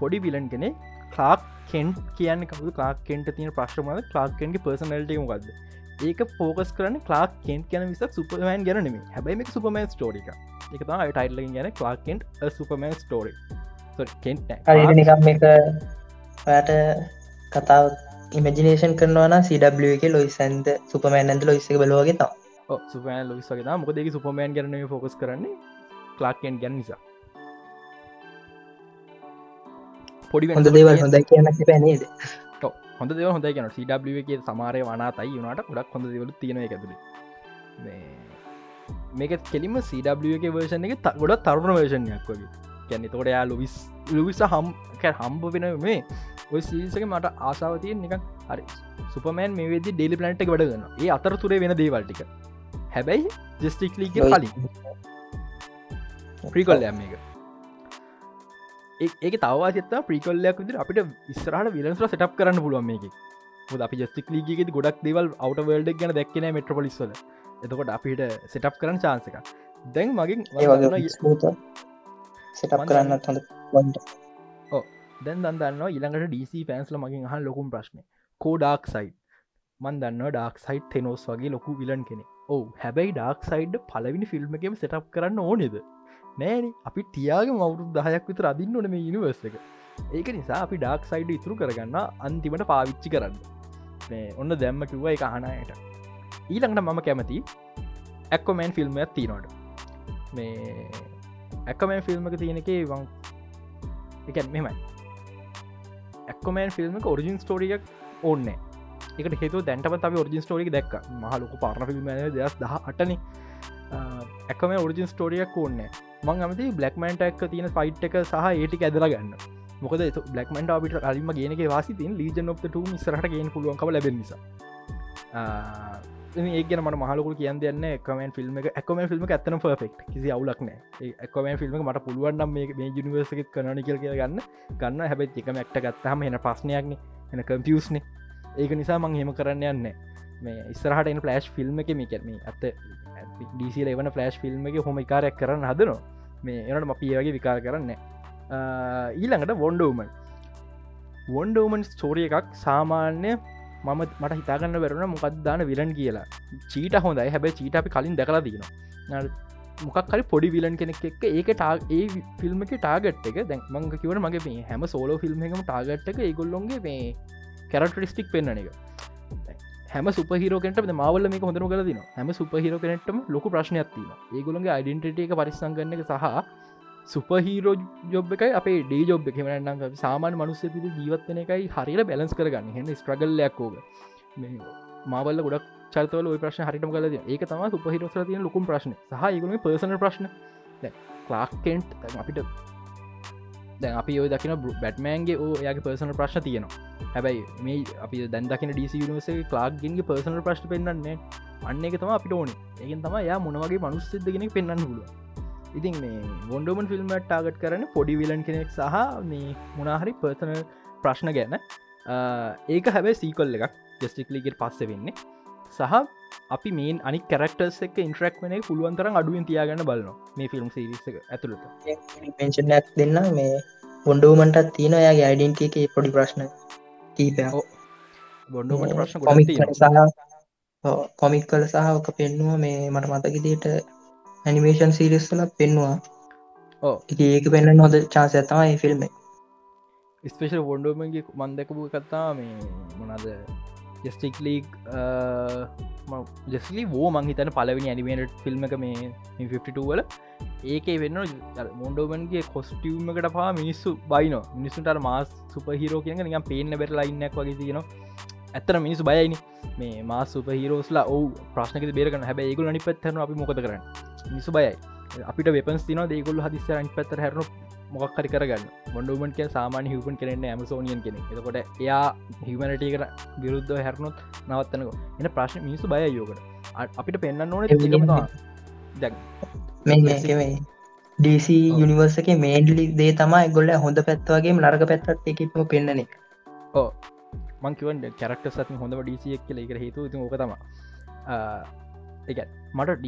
පොඩි විලන් කෙනෙ ලාක් කෙන්් කියන්න කවු ලාක්කෙන්ට තියෙන ප්‍රශ්මල ලාක්කෙන්ගේ පර්සනල්ට මොකක්ද ඒක පෝකස් කරන ලාක් කෙන්් කියන විසක් සුපමෑන් ගැන නෙම හැබයි සුපමන් ස්ටෝරික එක තම ටයිල්ල ගැන ලාක්කෙන්ට සුපමන් ස්ටෝරි කෙන්ට පට කතාව ඉමජිනේෂන් කරනවා සW එක ලොයිසන්ද සුපමෑන් ඇද ලොයිස බලෝගේ තම් සුපෑන් ලොයිසගේ මොක දෙක සුපමෑන් කරන ෆෝකස් කරන්නේ ලාක්කෙන් ගැන නිසා පොඩි හොඳ දේවල් හොඳ කියන පැනේද හොඳ දෙව හොඳ කියන එක සමාරය වනාතයි වුණට ගොඩක් හොඳ දෙවල තියෙන එකතුළ මේක කෙලිම එක වර්ෂණ එක ගොඩත් තරුණ වර්ෂණයක් වගේ. ගැන්න තොට යා ලොවිස් ලවිස හම් හම්බ වෙන මේ ඔය සිරිසක මට ආසාාව තියෙන් නිකන් හරි සුපමෑන් මේ වෙදදි ඩෙලි පලන්ට් එක වැඩගන්න ඒ අතර තුරේ වෙන දේවල්ටික හැබැයි ජෙස්ටික්ලි කලින්. ප්‍රිකොල් යම එක ඒක තවවාචත ප්‍රිකොල්ලයක් විදිර අපිට ඉස්රහට විලන්ස්ල සටප් කරන්න පුළුවන් මේක. අපි ජස්ටික් ලීගේෙ ගොඩක් දේවල් අවට වල්ඩ ගැන දැක්කන මෙට්‍රපොලිස්වල එතකොට අපිට සටප් කරන්න චාන්සක දැන් මගින් සටප් කරන්න හොඳ දැන් දන්න ඉළඟට ඩීසි පෑන්ස්ල මගින් හ ලොකුම් ප්‍රශ්න. කෝ ඩක් සයි් මන් දන්න ඩක් සයිට් තෙනෝස් වගේ ලොකු විලන් කෙනෙ ඕ හැබැයි ඩක් සයිඩ් පලවිනි ෆිල්ම් එකම සටප් කරන්න ඕනෙද නෑන අපි තියාග මවුරු දහයක් විතර අදින්න ඕන මේ ඉනිවර්ස එක. ඒක නිසා අපි ඩක් සයිඩ් ඉතුරු කරගන්න අන්තිමට පාවිච්චි කරන්න. ඔන්න දැම්ම කිව්ව එක අහනයට ඊළඟට මම කැමති ඇක්කොමෑන් ෆිල්ම් ඇත්ති නොට මේ ඇක්කමෑන් ෆිල්ම් එක තියෙන එක වන් එක මෙමයි ඇක්කොමෑන් ෆිල්ම් ඔරිජින් ස්ටෝරියක් ඕන්න එකට හේතු දැන්ටම තම ඔරිජින් ස්ටෝරික් දැක් මහලොක පාරණ ෆිල්ම් දස් දහ අටන. ඇකම ඔරිජින් ස්ටෝරියක් ඕන්න මං අමති බ්ලක්මන්ට එක් තියෙන පයිට් එක සහ ඒටික ඇදලා ගන්න. මොකද බ්ලක්මන්ට අපිට කලින්ම ගේනක වාසි තින් ලීජන ඔප්ට ඉස්රට ගෙන පුළුවන්කව ලැබ නිසා. ඒගෙන මට මහලකු කියන් දෙන්න එකමන් ෆිල්ම් එක එකම ෆිල්ම් ඇත්තන පර්ෆෙක්් කිසි අවුලක්න එකම ෆිල්ම් මට පුළුවන්නම් මේ මේ ජනිවර්සක කනනිකල් කිය ගන්න. ගන්න හැබයි එකම එක්ට ගත්තහම එන පස්්නයක්න එන කම්පියස්න ඒක නිසා මං හෙම කරන්න යන්න මේ ඉස්සරහට එන පලෑශ් ෆිල්ම් එක මේ කරන ඇත ඩීසි ලෙවන ෆලෑශ් ෆිල්ම් එක හොම කාරයක් කරන්න හදනවා. මේ එනට මපිය වගේ විකාර කරන්න ඊළඟට වොන්ඩෝමන් වොන්ඩෝමන් ස්ටෝරිය එකක් සාමාන්‍ය මම මට හිතාගන්න වැරුණ මොකක් දාන විලන් කියලා. චීට හොඳයි. හැබැ චීට අපි කලින් දැකලා දීනවා මොකක් හරි පොඩි විලන් කෙනෙක් එක්ක ඒක ටා ඒ ෆිල්ම් එක ටාගට් එක දැන් මංග කිවට මගේ මේ හැම සෝලෝ ෆිල්ම් එකම ටාගට් එක ඒගොල්ලොන්ගේ මේ කැරටරිස්ටික් පෙන්න්න එක. හැම සුපහිරෝකට මවල මේ හොඳර කල දින හැම සුපහිරෝ කෙනෙටම ලොක ප්‍රශ්නයක් තින ඒගොළන්ගේ අයිඩෙන්ටට එක පරිස්සංගන්න එක සහ සුපහීරෝ ජොබ් එකයි අපේ ඩේ ජොබ් එක. මනන්නම් සාමාන මනුස්ස පිදි ජීවත්වන එකයි හරිර බැලස් කරගන්න. හෙන්න ස්ට්‍රගල්ලයක්කෝග මාවල්ල ගොඩක් චර්තවල ඔය ප්‍රශ්න හරිටම කල ඒක තම සුපහිරසර තියෙන ලොකුම් ප්‍රශ්න. සහ ඒගුණේ පර්සන ප්‍රශ්න. ක්ලාක්කෙන්ට් අපිට දැන් අපි ඔය දකින බැට්මෑන්ගේ ඕ යාගේ පර්සන ප්‍රශ්න තියෙනවා. හැබැයි මේ අපි දැන් දකින ඩිසි නිවසේ ලාක්ගෙන්ගේ පර්සනල් ප්‍රශ්න පෙන්න්නන්නේ අන්න එක තම අපිට ඕනේ. ඒකෙන් තම යා මොනවගේ මනුස්සදගෙන පෙන්න්න පුළුව ඉතින් මේ වොන්ඩෝමන් ෆිල්ම් ටාගට් කරන පොඩි විලන් කෙනෙක් සහ මේ මොනාහරි පර්සනල් ප්‍රශ්න ගැන. ඒක හැබැ සීකොල් එකක් ජෙස්ටික්ලිගෙට පස්ස වෙන්නේ. සහ අපි මේ අනි කරක්ටර්ස් එක ඉන්ට්‍රක් වන පුළුවන්තර අඩුවෙන් තියාගන්න බලන මේ ෆිල්ම් සිරිස ඇතුළට පෙන්ෂනයක් දෙන්න මේ ගොන්ඩුවමටත් තියෙන යාගේ අයිඩන්ටිය එක පොඩි ප්‍රශ්න කීපය බොඩ්ඩුමට ප්‍රශ්න කොමික් සහ කොමික් කල සහක පෙන්නුව මේ මට මතකිදිට ඇනිමේෂන් සිරිස්සල පෙන්වා ඕ ඒක පෙන්න්න නොද චාන්ස ඇතමයි ෆිල්ම් ස්පේෂල් වොන්ඩෝමගේ මන්දකපු කත්තා මේ මොනද ජස්ටික් ලීක් ජෙස්ලි වෝ මංහිතන පලවෙනි ඇනිමේට ෆිල්ම් එක මේ 52 වල. ඒක වෙන්න මොන්ඩෝමන්ගේ කොස්ටියම්මකට පා මිනිස්සු බයින මිනිස්සුට මාස් සුපහිරෝ කියක නිකම් පේන්න බෙට ලයින්නක් වගේ තියෙන ඇත්තන මිනිස්සු බයයිනි මේ මා සුපහිරෝස්ලා ඔව ප්‍රශ්නක බේරගන හැබ ඒගුල නි පත්හන අපි මොකද කරන්න? මිනිසු බයයි. අපිට වෙපන්ස් තින දේගුල් හදිස්ස අනි පත්තර හැරනු මොක්කරි කරගන්න. මොඩුමන් කිය සාමාන හිවපන් කරන්න ඇමසෝනියන් කෙනෙ එතකොට එයා හිමනටකට විරුද්ධ හැරනොත් නවත්තනක. එන ප්‍රශ්න මිනිසු බය යෝකට අපිට පෙන්න්න ඕන මේ ඩීසි යුනිවර්ස එක මේන්ඩලි දේ තමයි ගොල්ල හොඳ පැත්වගේ නරක පැත්තත් එකම පෙන්න්නන ඕ මංකිවන් කැරක්ට සත් හොඳ ඩීසියක් කියල. එක හේතු ඕක තම එක මට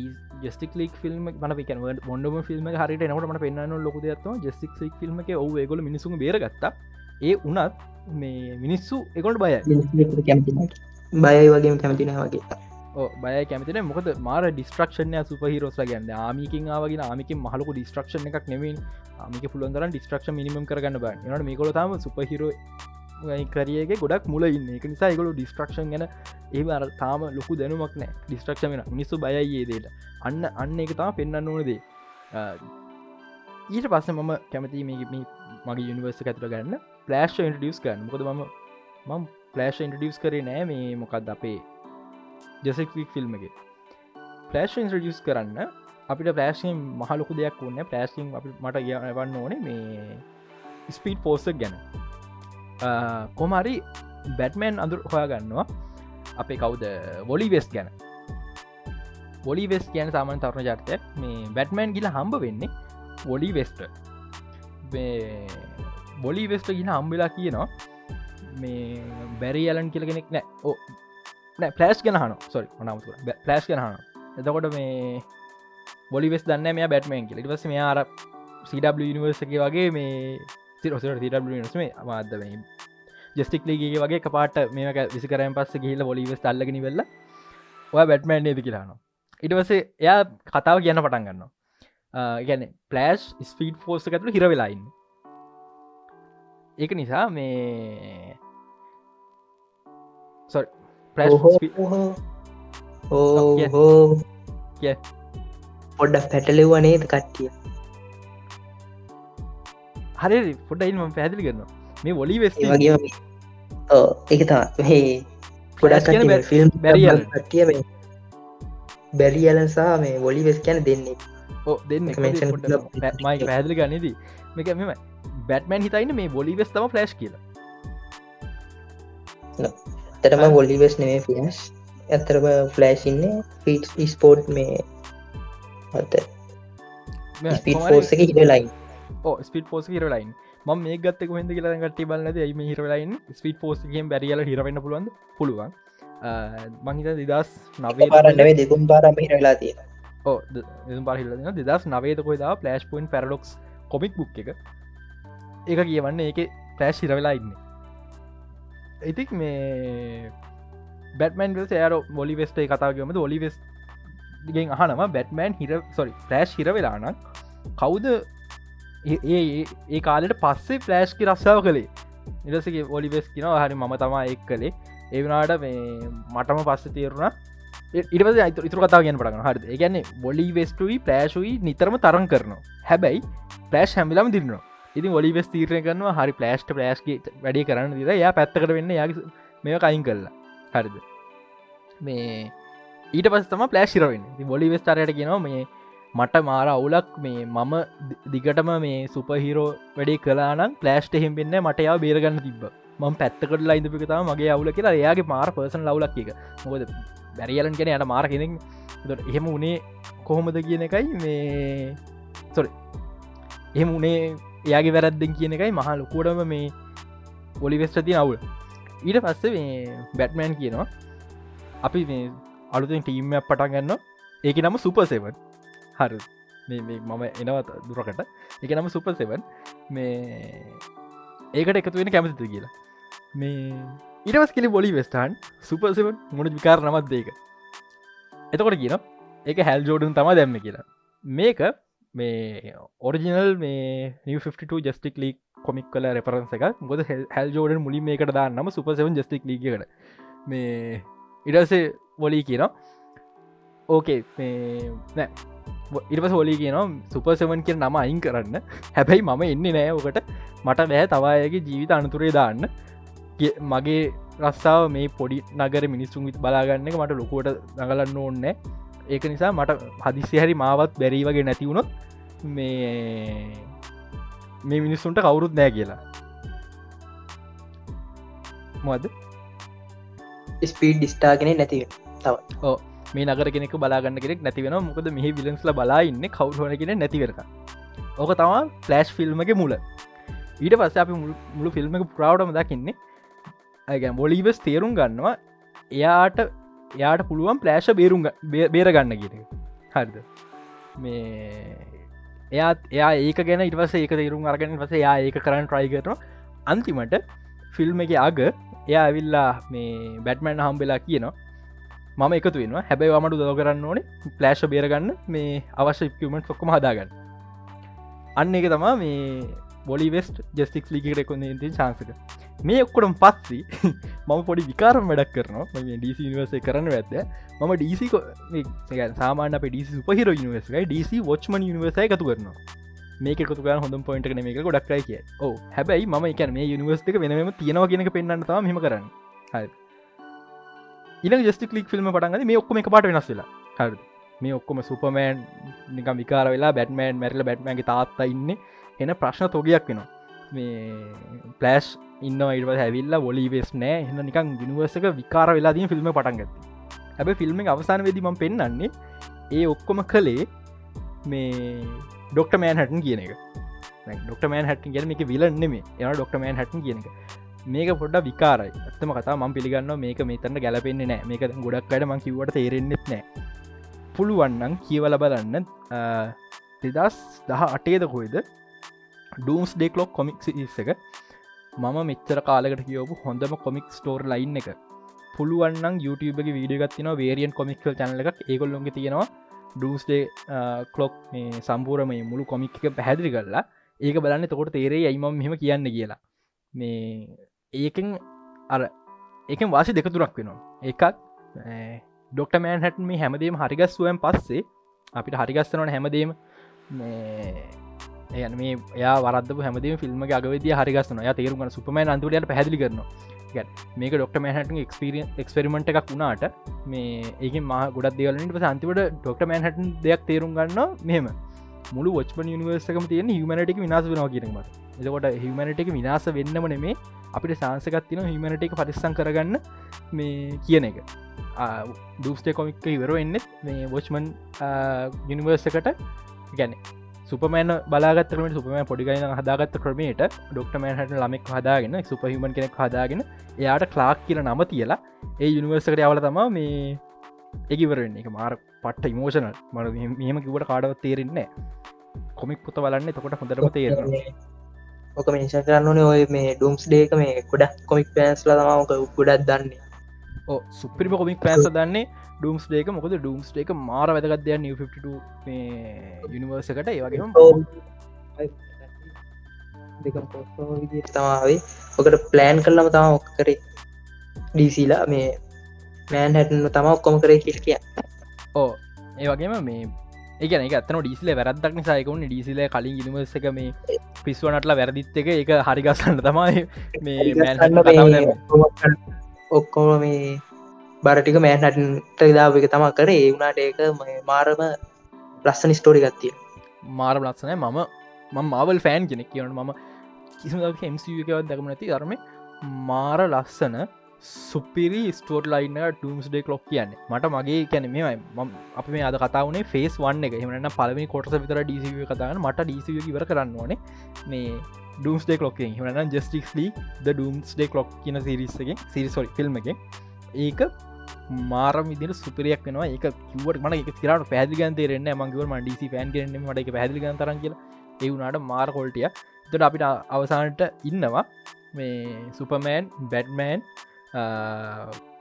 ජෙස්ටික් ලික් ෆිල්ම් මන පික ොඩම ෆිල්ම් හරිට නට පෙන්න්න ලොක ඇත්ව ජෙස්ටික් ලික් ෆිල්ම් එක ඔව ගොල මිනිසු බේරගත්ත ඒ උනත් මේ මිනිස්සු එකොට බය බයයි වගේ. කැමතින වගේ බය කැමතින මොකද මාර ඩිස්ට්‍රක්ෂණය සුපහිරෝස් ගැන්න ආමිකින් ආවගෙන ආමික මහලක ඩිස්ට්‍රක්ෂණ එකක් නෙමින් ආමික පුළන්දර ඩිස්ට්‍රක්ෂ මිනිම කරගන්න බ නට මේකොල තම සුපහිරෝ කරියගේ ගොඩක් මුල ඉන්න. එක නිසා එකගොලු ඩිස්ට්‍රක්ෂන් ගැන ඒ අර තාම ලොකු දැනුමක් නෑ ඩිස්ට්‍රක්ෂ වෙන මිනිස්සු බයයේ දේට. අන්න අන්න එක තම පෙන්න්න ඕනදේ ඊට පස්ස මම කැමති මේ මගේ යනිවර්ස ඇතුර ගන්න. පලෑශ් ඉන්ටඩියස් ගන්න මොකද ම මම පලෑශ් ඉන්ටඩියස් කරේ නෑ මේ මොකක්ද අපේ ජෙසෙක්වික් ෆිල්ම් එක. පලෑශ් ඉන්ටඩියස් කරන්න. අපිට පලෑශයෙන් මහලොකු දෙයක් වන්න පලෑසින් අපි මට ගවන්න ඕනේ මේ ස්පීට් පෝසක් ගැන. කොමරි බැට්මෑන් අඳුර හොයාගන්නවා. අපේ කවුද? වොලි වෙස් ගැන. වොලි වෙස් කියන සාමන් තරුණ ජර්තය මේ බැට්මෑන් ගිල හම්බ වෙන්නේ වොලි වෙස්ට. බොලි වෙස්ට ගින හම්බිලා කියනවා. මේ බැරි අලන් කියල කෙනෙක් නෑ. ඕ නෑ පලස් ගෙන හන සොරි මනමතුර පලස් ගෙන හන එතකොට මේ බොලි වෙස් දන්න මේ බැට්මෑන් කියල. ටවස මේ අර CW නිවර්සගේ වගේ මේ සිරොසට තිරේ අමාද ජස්ටික් ලගේ වගේ කපාට මේක විසිකරයන් පස්ස ගහිල ොලිවෙස් අල්ලගෙන වෙල්ල ඔය බැට්මෑන් නේද කියලානවා ඉටවසේ එයා කතාව කියන්න පටන් ගන්න ගැන පලෑස්් ස්පීඩ් ෆෝස්ස ඇතුළ හිර වෙලායින්න ඒක නිසා මේ ඕහෝ පොඩ්ඩක් පැටලෙව්වනේද කට්ටිය හරි පොඩයින් ම පැදිලි කරන්න මේ වොලි වෙස් වගේ එක තා හේ ගොඩක් ෆිල්ම් බැරිියල් ටිය බැරිියලසා මේ වොලි වෙස් කියන දෙන්නේ. ඕ දෙන්න. මයි පැදිලි ගන්නේදී මේක මෙම බැටමන් හිතයින්න මේ වොලි වෙස් තම ෆලස්් කියලා. තරම වොලි වෙස් නෙේ ෆිස් ඇතරම ෆලෑසින්නේ ෆිට් ස්පෝට් මේ අත. ස්පිටෝස එක හිට ලයින් ස්පිට පෝස් හිරලයින් ම මේ ගත්තක හද කියලා ගට බලන්නද ම හිරලයින් ස්පිට පෝස්ගේ බැරිියල හිරවන්න පුළුවන්. පුළුවන් මංහිත දිදස් නවේ පාරන්නවේ දෙකුම් පාරම හිරලා තියෙන ඕ පාහිල දෙදස් නවේද කොයිදා Flashpoint paradox comic book එක. ඒක කියවන්න ඒක පලෑශ් හිරවෙලා ඉන්න. ඉතික් මේ බැටමන් යාර මොලි වෙස්ට කතාගම ොලි වෙස් ගෙන් අහනම Batman hero sorry Flash hero වෙලානම් කවුද ඒ ඒ කාලට පස්සේ ෆලෑශ්කි රස්සාාව කළේ. නිරසගේ ඔලි වෙස් කින හරි මම තමා එක් කළේ. ඒවනාට මේ මටම පස්ස තේරුණ. ඉටවස අයිතු ඉතුර කතාව ගෙන පටන හරි ගැන්නේ බොලි වෙස්ටුයි පලෑශුයි නිතරම තරන් කරනවා. හැබැයි පලෑශ් හැමිලම් දිරනවා ඉතින් ඔලි වෙස් තීරය කරනවා හරි පලෑස්ට පලෑස්ගේ වැඩි කරන්න දිර යා පැත්තකට වෙන්න යා මේ කයින් කරලා. හරිද? මේ ඊට පස් තම පලෑශිරවෙන් බොලි වෙස්ටාරයට කියෙනවා මේ මට මාර අවුලක් මේ මම දිගටම මේ සුපහිරෝ වැඩේ කලානම් පලෑස්ට හෙම්පෙන්න මට යා බේරගන්න තිබ ම පැත්තකට ලයින්දපිකතා මගේ අවුල කියලා. එයාගේ මාර පර්සන් ලවලක් එක මොකද බැරියලන් කෙන යට මාර කෙනෙක්. එහෙම උනේ කොහොමද කියන එකයි මේ සොර එහෙම උනේ එයාගේ වැරද්දෙන් කියන එකයි මහා ලොකෝඩම මේ පොලිවෙස්ටති අවුල්. ඊට පස්ස මේ බැට්මෑන් කියනවා. අපි මේ අලුතින් ටීම්මයක් පටන් ගන්න ඒක නම සුපසෙවන් හර. මම එනවත් දුරකට. එක නම සුපසෙවන් මේ ඒකට එකතු වෙන කැමතිත කියලා. මේ ඉටවස් කෙලි බොලි වෙස්ටාන් සුපසෙවන් මොන විකාර නමත් දෙක එතකොට කියන ඒක හැල් ජෝඩන් තම දැම්ම කියලා. මේක මේ ඔරිජිනල් මේ 52 ජස්ටික් ලී කොමික් කල රෙපරන්ස එක ගොද හැල් ජෝඩන් මුලින් මේකට දාන්නම සුපසවන් ජස්ටික් ලීකට මේ ඉඩසේ බොලී කියනවා ඕකේ නෑ. ඉරිපස හොලි කියනවා සුපසවන් කිය නම අයින් කරන්න. හැබැයි මම එන්නේ නෑ ඕකට මට බෑ තවායගේ ජීවිත අනතුරේ දාන්න. මගේ රස්සාාව මේ පොඩි නගර මිනිස්සුන් විත් බලාගන්න එක මට ලොකුවට නගලන්න ඕන්න ඒක නිසා මට හදිසි හැරි මාවත් බැරී වගේ නැතිවුණොත් මේ මේ මිනිස්සුන්ට කවුරුත් නෑ කියලා. මොද ස්පීඩ් ඩිස්ටාගෙන නැතිව තව. ඕ මේ නගර කෙනෙක බලාගන්න කෙනෙක් නැතිවෙන මොකද මෙහි විලන්ස්ල බලා ඉන්න කවුහන කෙන නැතිවරක ඕක තමා ෆලස්් ෆිල්ම්ගේ මුල. ඊට පස්ස අපි මුළු ෆිල්ම්ක ප්‍රව්ටම දකින්නේ. ඇගැ බොලිවස් තේරුම් ගන්නවා එයාට එයාට පුළුවන් ප්ලෑශ බේරුම් බේරගන්න කියෙන හරිද? මේ එයාත් එයා ඒක ගැන ඉටවස ඒක තේරුම් අරගෙන වස යා ඒක කරන්න ට්‍රයි කරන අන්තිමට ෆිල්ම් එක අග එයා ඇවිල්ලා මේ බැට්මන් හම්බෙලා කියනවා. මම එකතු වෙනවා. හැබැයි වමට දව කරන්න ඕනේ ප්ලෑශ බේරගන්න. මේ අවශ්‍ය ඉක්කමට ොක්කම හදාගන්න. අන්න එක තමා මේ බොලි වෙස්ට ජස්ටික් ලිකට කොන්න ති චාන්සක මේ ඔක්කොටම් පත්සි <laughs> මම පොඩි විකාරම් වැඩක් කරනවා. ම ඩීසි නිවසේ කරන්න ඇත්ද මම ඩීසි සාමාන ඩිසි පහිර නිවසයි ඩීසි වොච්මන් නිවසය එකතු කරනවා. මේක එකතු කර හොඳ පොයින්ට මේක ගොඩක්රයි කිය ඕ හැබැයි ම එක මේ යනිවර්ස්ක වෙනම තියෙනවා කියෙනක පෙන්න්න තම හෙම කරන්න. හරි. ඉන ජස්ටික් ලික් ෆිල්ම් පටන්ගද මේ ඔක්කොම එක පාට වෙනස් වෙලා. හරි මේ ඔක්කොම සුපමෑන් නික විකාර වෙලා බැට්මෑන් මැරල බැට්මෑන්ගේ තාත්තා ඉන්න. එන ප්‍රශ්න තොගයක් වෙනවා. මේ පලස්් ඉන්න ඉට හැවිල්ලා ොලිවෙස් නෑ. එන්න නිකන් ගිනිවර්සක විකාර වෙලාදී ෆිල්ම් පටන්ගත්ති හැබ ෆිල්ම් අවසාන වෙදිම පෙන්න්නන්නේ ඒ ඔක්කොම කළේ මේ ඩොක්ට මෑන් හටන් කියන එක. ඩොක්ට මෑන් හටන් කියන එක විලන්නෙම එන ඩොක්ට මෑන් හටන් කියන එක. මේක පොඩ්ඩ විකාරයි. ඇත්තම කතා ම පිළිගන්න මේක මේතන්න ගැලපෙන්නේ නෑ මේක ගොඩක් අඩ මං කිවට තේරෙන්න්නෙත් නෑ පුළුවන්නන් කියවල බලන්න දෙදස් දහ අටේද කොයිද ඩූම්ස් ඩෙක්ලොක් කොමික් එක. මම මෙච්චර කාලකට කියවපු හොඳම කොමික් ස්ටෝර් ලයින් එක. පුළුවන්න YouTube වීඩියගත්තින වේරියන් කොමික්ල් චනල එකක්. ඒකොල්ලොන්ගේ තියෙනවා ඩූස්ඩේ කලොක් මේ සම්පූරමය මුළු කොමික් එක පැහැදිලි කරලා. ඒක බලන්න තකොට තේරේ අයිම මෙම කියන්න කියලා. මේ ඒකෙන් අර ඒකෙන් වාසි දෙක තුරක් වෙනවා. එකක් ඩොක්ට මෑන් හැට මේ හැමදීම හරිගස්ුවයන් පස්සේ අපිට හරිගස්සනවන හැමදීම එයන මේ යා වරද හැමදීම ෆිල්ම් අගවද හරිගස්සන ය තේරුම සුපම අන්තුරයට පැදිලි කරන මේක ඩොක්ට මෑහට එක්ස්පිරියන් එක්ස්පෙරිමෙන්ට් එකක් වුණාට මේ ඒක මහ ගොඩක් දෙවලට සන්තිවට ඩොක්ට මෑහට දෙයක් තේරුම් ගන්න මෙම මුළු ොච්ම නිවර්සකම තියෙන හිමනටක විනාස වෙනවා කියනීම එතකොට හිමනටක විනාස වෙන්නම නෙමේ. අපිට සාන්සකත්තින හිමනට එක පරිස්සං කරගන්න මේ කියන එක. දූස්ටේ කොමික් ඉවර එන්නෙත් මේ වොච්මන් යනිවර්සකට ගැන සුපමෑන බලාගත්තරම සුපම පොඩිගයින හදාගත්ත ක්‍රමයට ඩොක්ටමෑන් හට ළමෙක් හදාගෙන සුපහිමන් කෙනෙක් හදාගෙන එයාට ක්ලාක් කියල නම තියලා ඒ යුනිවර්සකට අවල තමා මේ එකිවරෙන් එක මාර පට්ට ඉමෝෂනල් මට මෙම කිවට කාඩවත් තේරෙන්නේ කොමික් පුත බලන්න තකොට හොඳරම තේරෙන ඕක මේෂ කරන්න ඕනේ ඔය මේ ඩුම්ස් ඩේක මේ ගොඩක් කොමික් පෑන්ස්ල තමක ගොඩක් දන්නේ. සුපිරිම කොමික් පෑන්ස දන්නේ ඩුම්ස් ඩේක මොකද ඩුම්ස් ඩේක මාර වැදගත්දය 52 මේ යුනිවර්සකට ඒවගේම තමාවේ ඔකට ප්ලෑන් කරලම තම ඔක් කරේ. ඩීසිලා මේ මෑන් හැටන තම ඔක්කොම කරේ කිල් කිය ඕ ඒවගේම මේ ඒගන එක අතන ඩිසිල වැරදක් නිසායකුන් ඩිසිල කලින් ඉනිවර්සක මේ පිස්වනටලා වැරදිත් එක එක හරිගස්සන්න තමයි මේ ඔක්කොම මේ බරටික මෑන්හටට දාව එක තමා කරේ. ඒ වුණට ඒක මාරම ලස්සන ස්ටෝරි ගත්තිය මාර ලක්සනය මම ම මාවල් ෆෑන් කෙනෙක්. කියවන මම කිසිම හෙම්සිකවත් දැකම නැති ධර්ම. මාර ලස්සන සුපිරි ස්ටෝට ලයින්න ටම්ස් ඩේ ලොක් කියන්නේ. මට මගේ කැන මේ අප මේ අද කතාවනේ ෆේස් වන්න එක. එමන පලමි කොටස විතර ඩීසිව කතාන්න මට ඩීසිව ඉවර කරන්න ඕනේ. මේ ඩම්ස් ඩේ ලොක් හන ජස්ටික් ලී ද ඩම්ස් ඩේ ලොක් කියන සිරිස්සගේ සිරිසොරි ෆිල්ම් එක ඒක මාර විදිර සුපරයක් වෙනවා. එක කිවට මට එක තිරට පැදිගන්තේරෙන්න මංගව ඩිසි පෑන් කරන්න මට එක පැදිගන් තරන් කියලා. ඒවුනාට මාර කොල්ටිය තොට අපිට අවසානට ඉන්නවා මේ Superman Batman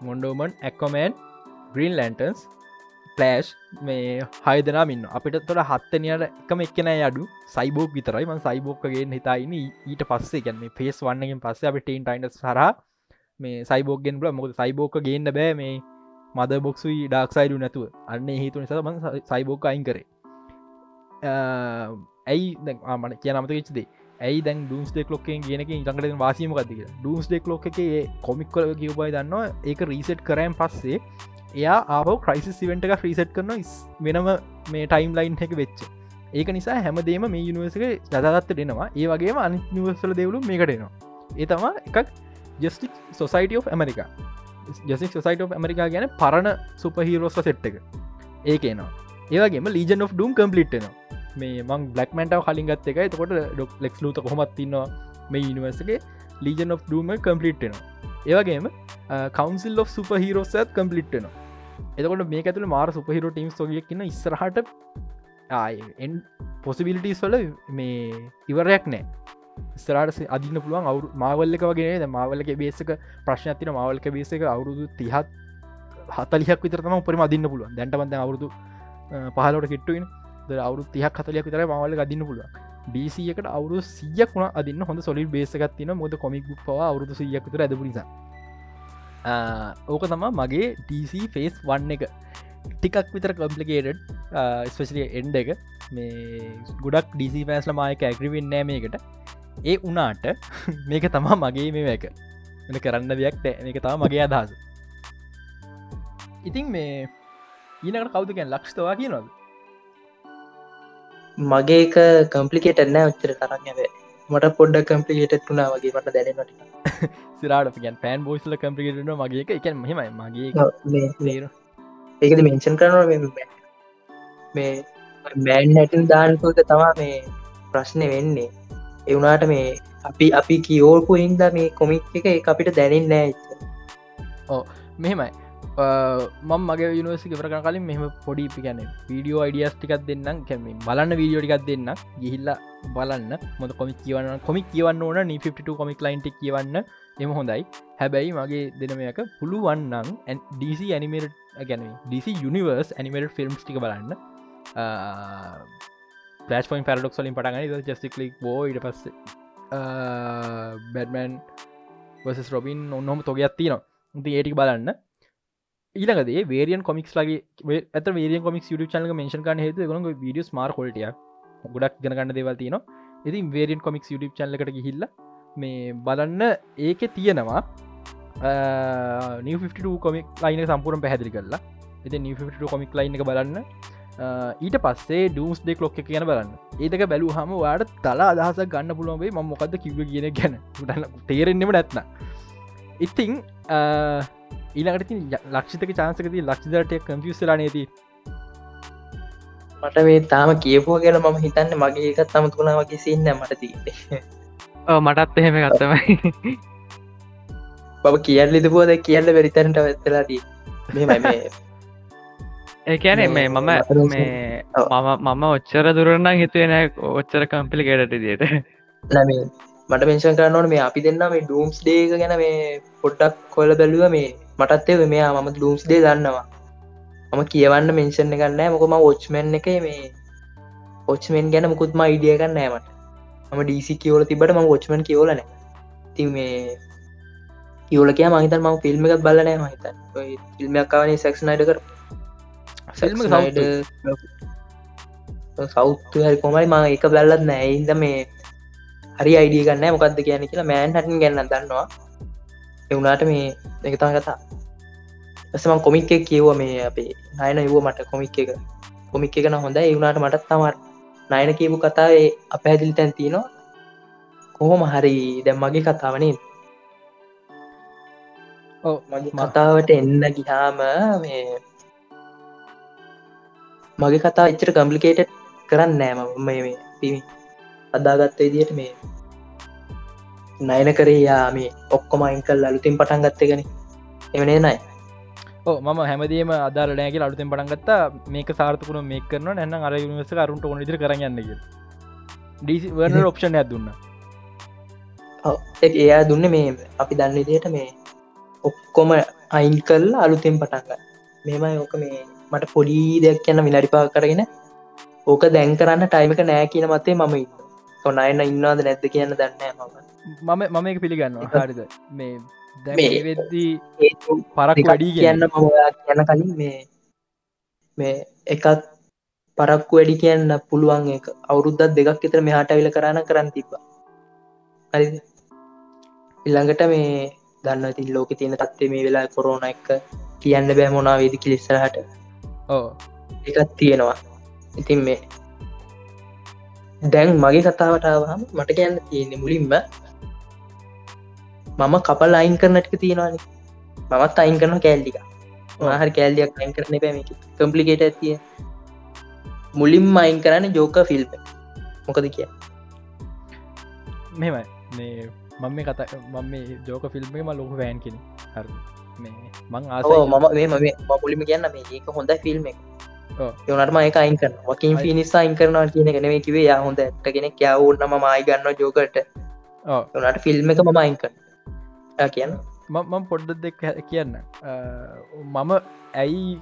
Wonder Woman Aquaman Green Lanterns Flash මේ හයදනම් ඉන්න අපිට තොට හත්තනයට එකම එක්කන අඩු. සයිබෝක් විතරයි. මන් සයිබෝක්කගේ හිතායින ඊට පස්සේ ගැන්නේ පේස් වන්නගෙන් පස්සේ අප ටේන් ටයින්ට සර මේ සයිබෝක්ගෙන් බල මොකද සයිබෝක ගේන්න බෑ මේ මද බොක්සුයි ඩක්සයිඩු නැතුව. අන්න හේතු නිසා මන් සයිබෝක අයින් කරේ. ඇයි මට කිය නමත වෙච්චදේ ඇයි දැන් ඩම්ස් ඩෙක් ලොක්කෙන් කියනක ඉටකට වාසීමකක්තික ඩම්ස් ඩෙක් ලොක් එක කොමික්කල කිවබයි දන්නවා? ඒක රීසෙට් කරෑම් පස්සේ එයා ආව ක්‍රයිසි සිවෙන්ට එක ්‍රීසෙට් කරන වෙනම මේ ටයිම් ලයින් එක වෙච්ච. ඒක නිසා හැමදේම මේ යුනිවර්සක ජදත්ත දෙනවා ඒ වගේම අනි නිවර්සල දෙවලු මේකටනවා ඒ තමා එකක් ජස්ටික් සොසයිට of ඇමරිකා ජසික් සොසයිට of ඇමරිකා ගැන පරණ සුපහිරෝස්ව සෙට් එක. ඒකනවා ඒවගේම ලීජන් of ඩම් කම්පලිට්නවා මේ මං බ්ලක්මන්ටව කලින් ගත් එකයි. තකොට ඩොක් ලෙක්ස් ලූත කොමත් ඉන්නවා මේ ඉනිවර්සගේ ලීජන් of ඩම කම්පලිට්නවා ඒවගේම කවන්සිල් of සුප හිරෝසත් කම්පලිට්නවා එතකොට මේ ඇතුළ මාර සුපහිරෝ ටීම් සොගියක් කියන්න ඉස්සරහට එන් පොසිබිලිටස් වල මේ ඉවරයක් නෑ ස්රට අදින්න පුළුවන් අවු මාවල්ලක වගේ මාවල්ලක බේසක ප්‍රශ්න ඇතින මාවල්ක බේසක අවුරුදු තිහත් හතලියක් විතරම උපරම අදින්න පුළුවන්. දැන්ටබන්ද අවුරුදු පහලට කිට්ටුවෙන අවුරු තියක් හතලයක් විතර මවල අදින්න පුළුව ඩීසියකට අවුරු සියක් වුණ අදින්න හොඳ සොලි බේසගත්තින මොද කොමික් පවා අවුරුදු සියක් විතර ඇද නිසා. ඕක තමා මගේ ඩීC ෆේස් වන්න එක. ටිකක් විතර කම්පලිකේටඩ් ස්පෙසිලිය එන්ඩ එක. මේ ගොඩක් ඩීසි පෑස්ල මායක ඇග්‍රිවෙන් නෑමයකට ඒ උනාට <laughs> මේක තමා මගේ මේ එක. එන කරන්න දෙයක් මේක තම මගේ අදහස. ඉතින් මේ ඊනකට කවුදකෙන් ලක්ෂතවා කියනොද මගේ එක කම්පලිකේට නෑ උච්චර තරක් ඇබේ. මට පොඩ්ඩ කම්පලිකේට වුණා වගේ මට දැනට සිරාට ගැන් පෑන් බෝස්ල කම්පලිකේට මගේ එක. එක මෙහෙමයි. මගේ ඒකද මෙන්ෂන් කරනවා මේ මෑන් හැටන් දානකොක තමා මේ ප්‍රශ්නය වෙන්නේ. එවුනාට මේ අපි අපි කියෝල්පු හින්ද මේ කොමික් එක අපිට දැනින් නෑ ඕ මෙහෙමයි මම මගේ යනිවසි වර කලින් මෙහම පොඩි පිගැන වීඩියෝ අයිඩියස් ටිකක් දෙන්නම්. කැම බලන්න වීඩියෝ ටිකක් දෙන්න ගිහිල්ල බලන්න. මොද කොමික් කියවන්න කොමික් කියවන්න ඕන. නි 52 කොමික් ලයින්ට කියවන්න. එම හොඳයි. හැබැයි මගේ දෙනමයක පුළුවන්නන් DC ඇනිමේට ගැන DC යනිවර්ස් ඇනිමේට ෆිල්ම්ස් ටික බලන්න. පලස් පොයින් පැරඩොක් ලින් පටගන ජස්ටික්ලික් බෝ ඉට පස්ස බැඩමන් වස් රොබින් ඔන්නොම තොගයක් තිනවා ඉති ඒටික් බලන්න. ඊලකදේ වේරියන් කොමික්ස් ලගේ ඇත වේරිය කොමික් ුට චනක මේෂන් කන හේතු ගොන විඩියස් මාර කොල්ටිය ගොඩක් ගනගන්න දෙවල්තින ඉතින් වේරියන් කොමික් ුට චල්ලකට ගිහිල්ල මේ බලන්න ඒක තියෙනවා නිව කොමික් ලයින සම්පුරම් පැහැදිලි කරලා. එති නිව කොමික් ලයින් එක බලන්න. ඊට පස්සේ ඩම්ස් දෙක් ලොක්ක කියන බලන්න. ඒතක බැලූ හම වාට තලා අදහස ගන්න පුළුවන්ේ ම මොකද කිව කියන ගැන. තේරෙන්නෙම නැත්න ඉතිං ඊළඟට ලක්ෂිතක චාන්සකති ලක්ෂිදරටය කම්පියස්ලා නේති මට මේ තාම කියපුෝ කියලා මම හිතන්න මගේ එකත් තම තුුණා වගේ සින්න මට තිීන්නේ <laughs> මටත් එහෙම ගත්තමයි බව කියල් ලිදපුෝද කියල්ල වෙරිතරට වෙත්තලාදී ඒකැනේ මේ මම මේ මම මම ඔච්චර දුරන්න හිතුවෙන ඔච්චර කම්පිලිකේටට දියට නැමේ මට පෙන්ෂන් කරන්නවන මේ අපි දෙන්න මේ ඩූම්ස් ඩේක ගැන මේ පොඩ්ඩක් කොල බැලුව මේ මටත්තේ මෙයා මම ලූම්ස් දේ දන්නවා. මම කියවන්න මෙන්ෂන් එකන්නෑ මොකම ෝච්මෙන් එක මේ ඔච්මෙන් ගැන මුකුත්ම ඉඩිය කන්නෑමට ම ඩීසි කියවල තිබට ම ෝච්මන් කියවලන ති මේ කියවල කිය මහිතන් ම ෆිල්ම් එකක් බලනෑ මහිත ෆිල්ම්යක් කාවනේ සැක්නයිඩ කර ෆිල්ම් සෞත්තු හරි කොමයි ම එක බැල්ලත් නෑ ඉද මේ හරි අයිඩිය ගන්න මොකක්ද කියන කියලා මෑන් හටින් ගැන්න දන්නවා. එවුනාට මේ එකතා කතා. ඇසමන් කොමික් එක කියව මේ අපේ නයන එව මට කොමික් එක. කොමික් එකන හොඳ ඒවුණට මටත් තමත් නයන කියපු කතාවේ අපහැදිලි තැන් තියනවා. කොහොම හරි දැම් මගේ කතාවනේ මගේ කතාවට එන්න ගිහාම මේ මගේ කතා එච්චර කම්පලිකේට කරන්න නෑම මේ පිමි අදාගත්ත විදියට මේ නයන කරේ යා මේ ඔක්කොම අයින්කල් අලුතින් පටන් ගත්තගෙන එමනේ නයි ඕ ම හැමදීම අදාර නෑගේ අලුතෙන් පටන්ගත්ත මේක සාර්ථකුණ මේ කරන නැන්න අර නිවස කරුන්ට ඕන දිර කරගන්නක ඩීසි වර්න ඔප්ෂණ ඇදුන්න එයා දුන්න. මේ අපි දන්න දියට මේ ඔක්කොම අයින් කල්ලා අලුතෙන් පටන්ග මෙම ඕක මේ මට පොඩි දෙයක් කියන්න මිලරිපා කරගෙන ඕක දැන් කරන්න ටයිමක නෑ කියන මතේ මම ඉන්න කොනයන්න ඉන්නවාද නැද්ද කියන්න දන්න මම. මම එක පිළිගන්නවා හරිද? මේ වෙද්දී පරක් වැඩී කියන්න. මම කියන්න කලින් මේ මේ එකක් පරක්කු වැඩි කියන්න පුළුවන් එක. අවුරුද්දත් දෙකක් එතර මෙහාට විල කරන්න කරන්න තිබ්බා. හරි ඉල්ළඟට මේ දන්න තින් ලෝක තියෙන තත්වේ මේ වෙලා කොරෝන එක කියන්න බෑ මොනා වේදි කිලිස්සරහට ඕ එකත් තියෙනවා. ඉතින් මේ දැන් මගේ කතාවටාවහම මට කියන්න තියෙන්නේ මුලින්ම මම කපල් අයින් කරනටක තියෙනවාන. මමත් අයින් කරන කෑල්ලික හරි කෑල්ලියක් අයින් කරන පැම කම්පලිකේට ඇතිය මුලින්ම අයින් කරන්න ජෝක ෆිල්ම් මොකද කිය මෙමයි මේ මම මේ කතා මම මේ ජෝක ෆිල්ම් ම ලොක වෑන් කෙන හර මේ ආස මම මේ මුලිම කියන්න මේ ඒක හොඳ ෆිල්ම් එක යනටම එක අයින් කරන වකින් පිනිසා අයින් කරනවා කියන ගෙනවේ කිවේ යා හොඳ ඇට කෙනෙක්. යවන්නම මයි ගන්න ජෝකට නට ෆිල්ම් එක මම අයින් කරන කියන්න මම පොඩ්ඩ දෙක් කියන්න. මම ඇයි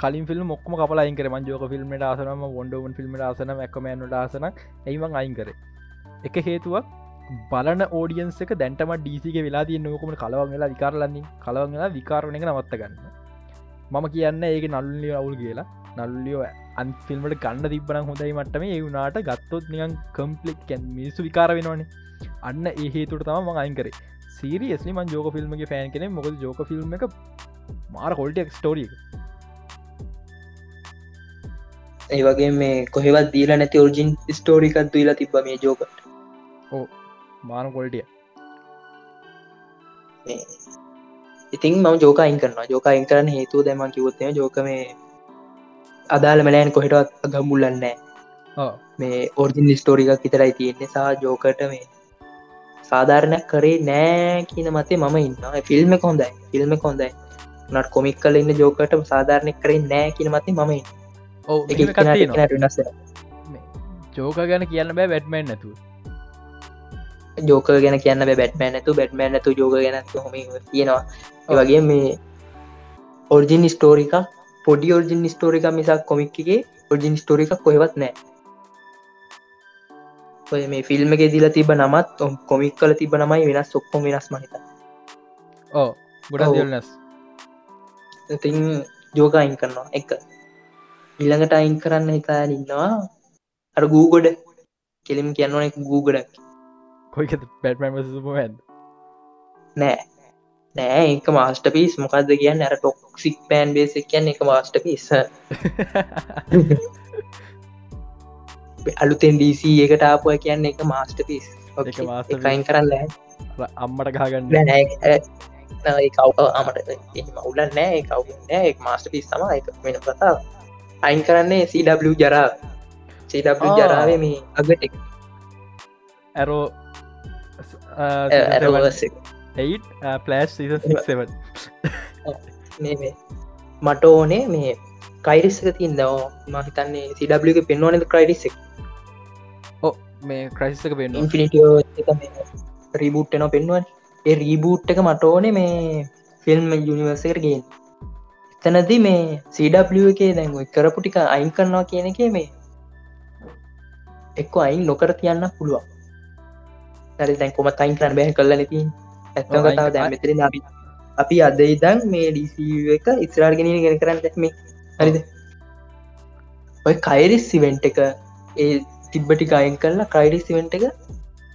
කලින් ෆිල්ම් මොක්ම කපල අයින් කර? ජෝක ෆිල්ම්ට ආසනම ොන්ඩවන් ෆිල්ම්ට ආසන එකමෑනුට ආසන ඇයිමං අයින් කර? එක හේතුවක් බලන ඕඩියන්ස එක දැන්ටම ඩීසික වෙලා තිය නොකම කලවන් වෙලා විකාරලන්නේ කලවන් වෙලා විකාරණ එක නවත්ත ගන්න. මම කියන්න ඒක නල්ලිය අවුල් කියලා නල්ලියෝ අන්ෆිල්මට ගන්න තිබන හොඳයි මටම ඒ වුනාට ගත්තොත් නියන් කම්පලික් කැන් මිනිසු විකාර වෙනවානේ. අන්න ඒ හේතුට තම ම අයින් කරේ. සිරියස්ලි මන් ජෝක ෆිල්ම්ගේ ෆෑන් කෙනෙ මොකද ජෝක ෆිල්ම් එක මාර කොල්ටක් ස්ටෝරිය ඒ වගේ මේ කොහෙවත් දීල නැති ඔර්ජින් ස්ටෝරිකත් දීලා තිබ මේ ජෝකට ඕ මාන කොල්ටිය ඉතින් මම ජෝක අයින් කරනවා. ජෝක අයින් කරන්න හේතුව දැම කිවොත්තය ජෝක මේ අදාළ මලෑන් කොහෙටත් ගම්මුල්ලන්නෑ මේ ඔර්ජින් ස්ටෝරිකක් විතරයි තියෙන්නේ. සා ජෝකට මේ සාධාරණයක් කරේ නෑ කියන මතේ මම ඉන්න ෆිල්ම් කොඳයි ෆිල්ම් කොඳයි නට කොමික් කල ඉන්න ජෝකට සාධාරණය කරේ නෑ කියන මතේ මම ජෝක ගැන කියන්න බෑ වැට්මන් නැතු ජෝක ගැන කියන්න බැට්මෑන් ඇතු බැට්මෑන් ඇතු ජෝක ගැන හොම තියෙනවා වගේ මේ ඔර්ජින් ස්ටෝරික පොඩි ඔර්ජින් ස්ටෝරික මිසක් කොමික්ගේ ඔර්ජින් ස්ටෝරික කොහෙවත් නෑ ඔය මේ ෆිල්ම් එක දිල තිබ නමත් ඔම් කොමික් කල තිබ නමයි වෙනස් ඔක්කොම වෙනස් මහිත ඕ ගොඩ දිල්නස් ඉතින් ජෝක අයින් කරනවා. එක. ඉල්ළඟට අයින් කරන්න හිතා ඉන්නවා. අර ගූගොඩ කෙලිම් කියන්නවන එක ගූගඩක් කොයික පැටමන් සුපමන් නෑ නෑ එක මාස්ට පිස් මොකක්ද කියන්න ඇර ටොක්සික් පෑන් බේසක් කියන්න එක මාස්ට පිස් අලුතෙන් ඩීස එකට ආපුය කියන්න එක මාස්ට පිස් එකයින් කරන්න අම්මට ගාගන්න කව් අමට මවුල නෑ කව් නෑ මාස්ට පිස් තම එක වෙන කතා අයින් කරන්නේ සW ජරා. සW ජරාවේ මේ අගට ඇරෝ පලස් මට ඕනේ මේ කයිරිස්සක තින් දව මහිතන්නේ සිඩක පෙන්වනද ක්‍රයිඩිස්සක් මේ ක්‍රයිසික පෙන් ඉන්ෆිනිටියෝ රීබුට්ටන පෙන්ුවන් ඒ රීබූට් එක මට ඕනේ මේ ෆිල්ම් යුනිවර්සකට ගෙන් එතනති මේ සඩ එකේ දැන් කරපු ටික අයින් කරනවා කියන එක මේ එක්ක අයින් නොකර තියන්න පුළුවන්. හරි දැන් කොම තයින් කරන්න බැහ කල්ල නති ඇත්ත කතාව දැ මෙතර අපි අපි අද ඉදන් මේ ඩීසි එක ඉස්රාර්ගෙනන ගෙන කරන්න දැක්ම හරිද? ඔය කයිරිස් සිවෙන්ට් එක ඒ තිබ්බටි ගයින් කරලා ක්‍රයිඩි සිවෙන්ට් එක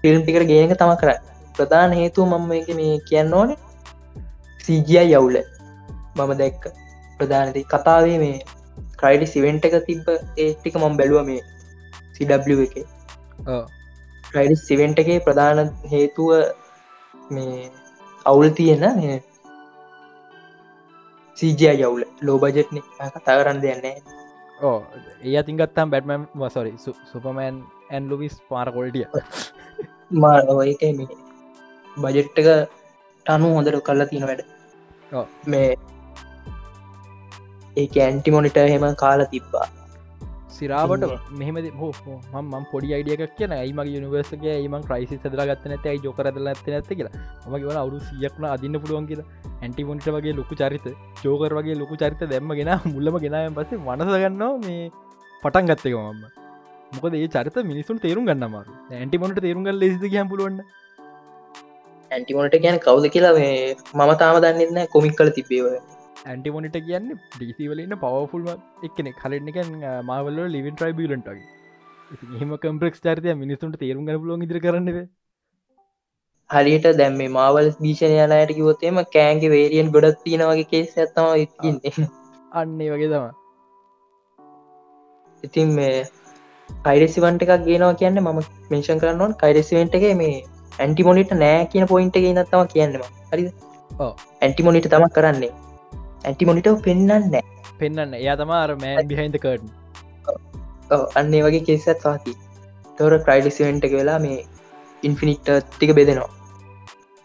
ෆිල්ම් ටිකට ගේක තම කර ප්‍රධාන හේතුව මම එක මේ කියන්න ඕන සීජිය යවුල මම දැක්ක. ප්‍රධානති කතාවේ මේ ක්‍රයිඩි සිවෙන්ට එක තිබ්බ ඒටික මම බැලුව මේ සිW එක. ක්‍රයිඩි සිවෙන්ටගේ ප්‍රධාන හේතුව මේ අවුල් තියෙන සීජය යවුල ලෝ බජෙට්න කතා කරන්න දෙන්නේ ඕ ඒ අතින් ගත්තම් බැට්මම් වසොරි සුපමෑන් ඇන් ලුවිස් පාර කොල්ටිය මා බජෙට්ටක ටනු හොඳට කල්ලා තියෙන වැඩ. මේ ඒ ඇන්ටි මොනිට හෙම කාලා තිබ්බා සිරාවට මෙහම හෝ මම පොඩි අයිඩියක් කියන ඒම යනිවර්සගේ ඒම ක්‍රයිසි සදර ගත්ත නැත යි ජෝකරදල ඇත නැත කියලා. මගේ වන අවු සියක්න අදින්න පුළුවන් කියලා. ඇන්ටිමොන්ට වගේ ලොකු චරිත ජෝකර වගේ ලොකු චරිත දැම්මගෙන <laughs> මුල්ලම ගෙනයන් පසේ වනසගන්නවා මේ පටන් ගත්තක මම. මොකද ඒ චරිත මිනිසුන් තේරුම් ගන්නමාරු ඇන්ටිමොන්ට තේරුම් ගල් ලෙසිද කියම් පුළුවන්න ඇන්ටිමොනට ගැන කවුද කියලා මේ මම තාම දන්නන්න කොමික් කල තිබේව ඇන්ටිමොනිට කියන්න ඩීසිවලන්න පවෆුල්ම එක්නෙ කලන්න එක මාවල්ල ලිවින් ට්‍රයි බිලන්ටගේ හෙම කම්පෙක්ස් චරිතය මිනිසුන්ට තේරුම් ලො ඉදිර කරන්නව හරියට දැම්ම මාවල් භීෂණ යනයට කිවොත්තේම කෑන්ගේ වේරියන් ගොඩක් තියෙනවගේ කේස ඇත්තම ඉන්නේ අන්නේ වගේ තම ඉතින් මේ කයිරෙසිවන්ට එකක් ගේනවා කියන්න මම මේෂන් කරන්නවන් කයිරෙසිවෙන්ට එක මේ ඇන්ටිමොනිට නෑ කියන පොයින්ට එක නත්තම කියන්නවා හරි ඇන්ටිමොනිට තම කරන්නේ ඇන්ටිමොනිට පෙන්න්න නෑ පෙන්න්න එයා තමාර මෑන් බිහින්ද කරන අන්නේ වගේ කෙසත් පාති තොර ක්‍රයිඩිසිවෙන්ට වෙලා මේ ඉන්ෆිනික්ට ටික බෙදෙනවා.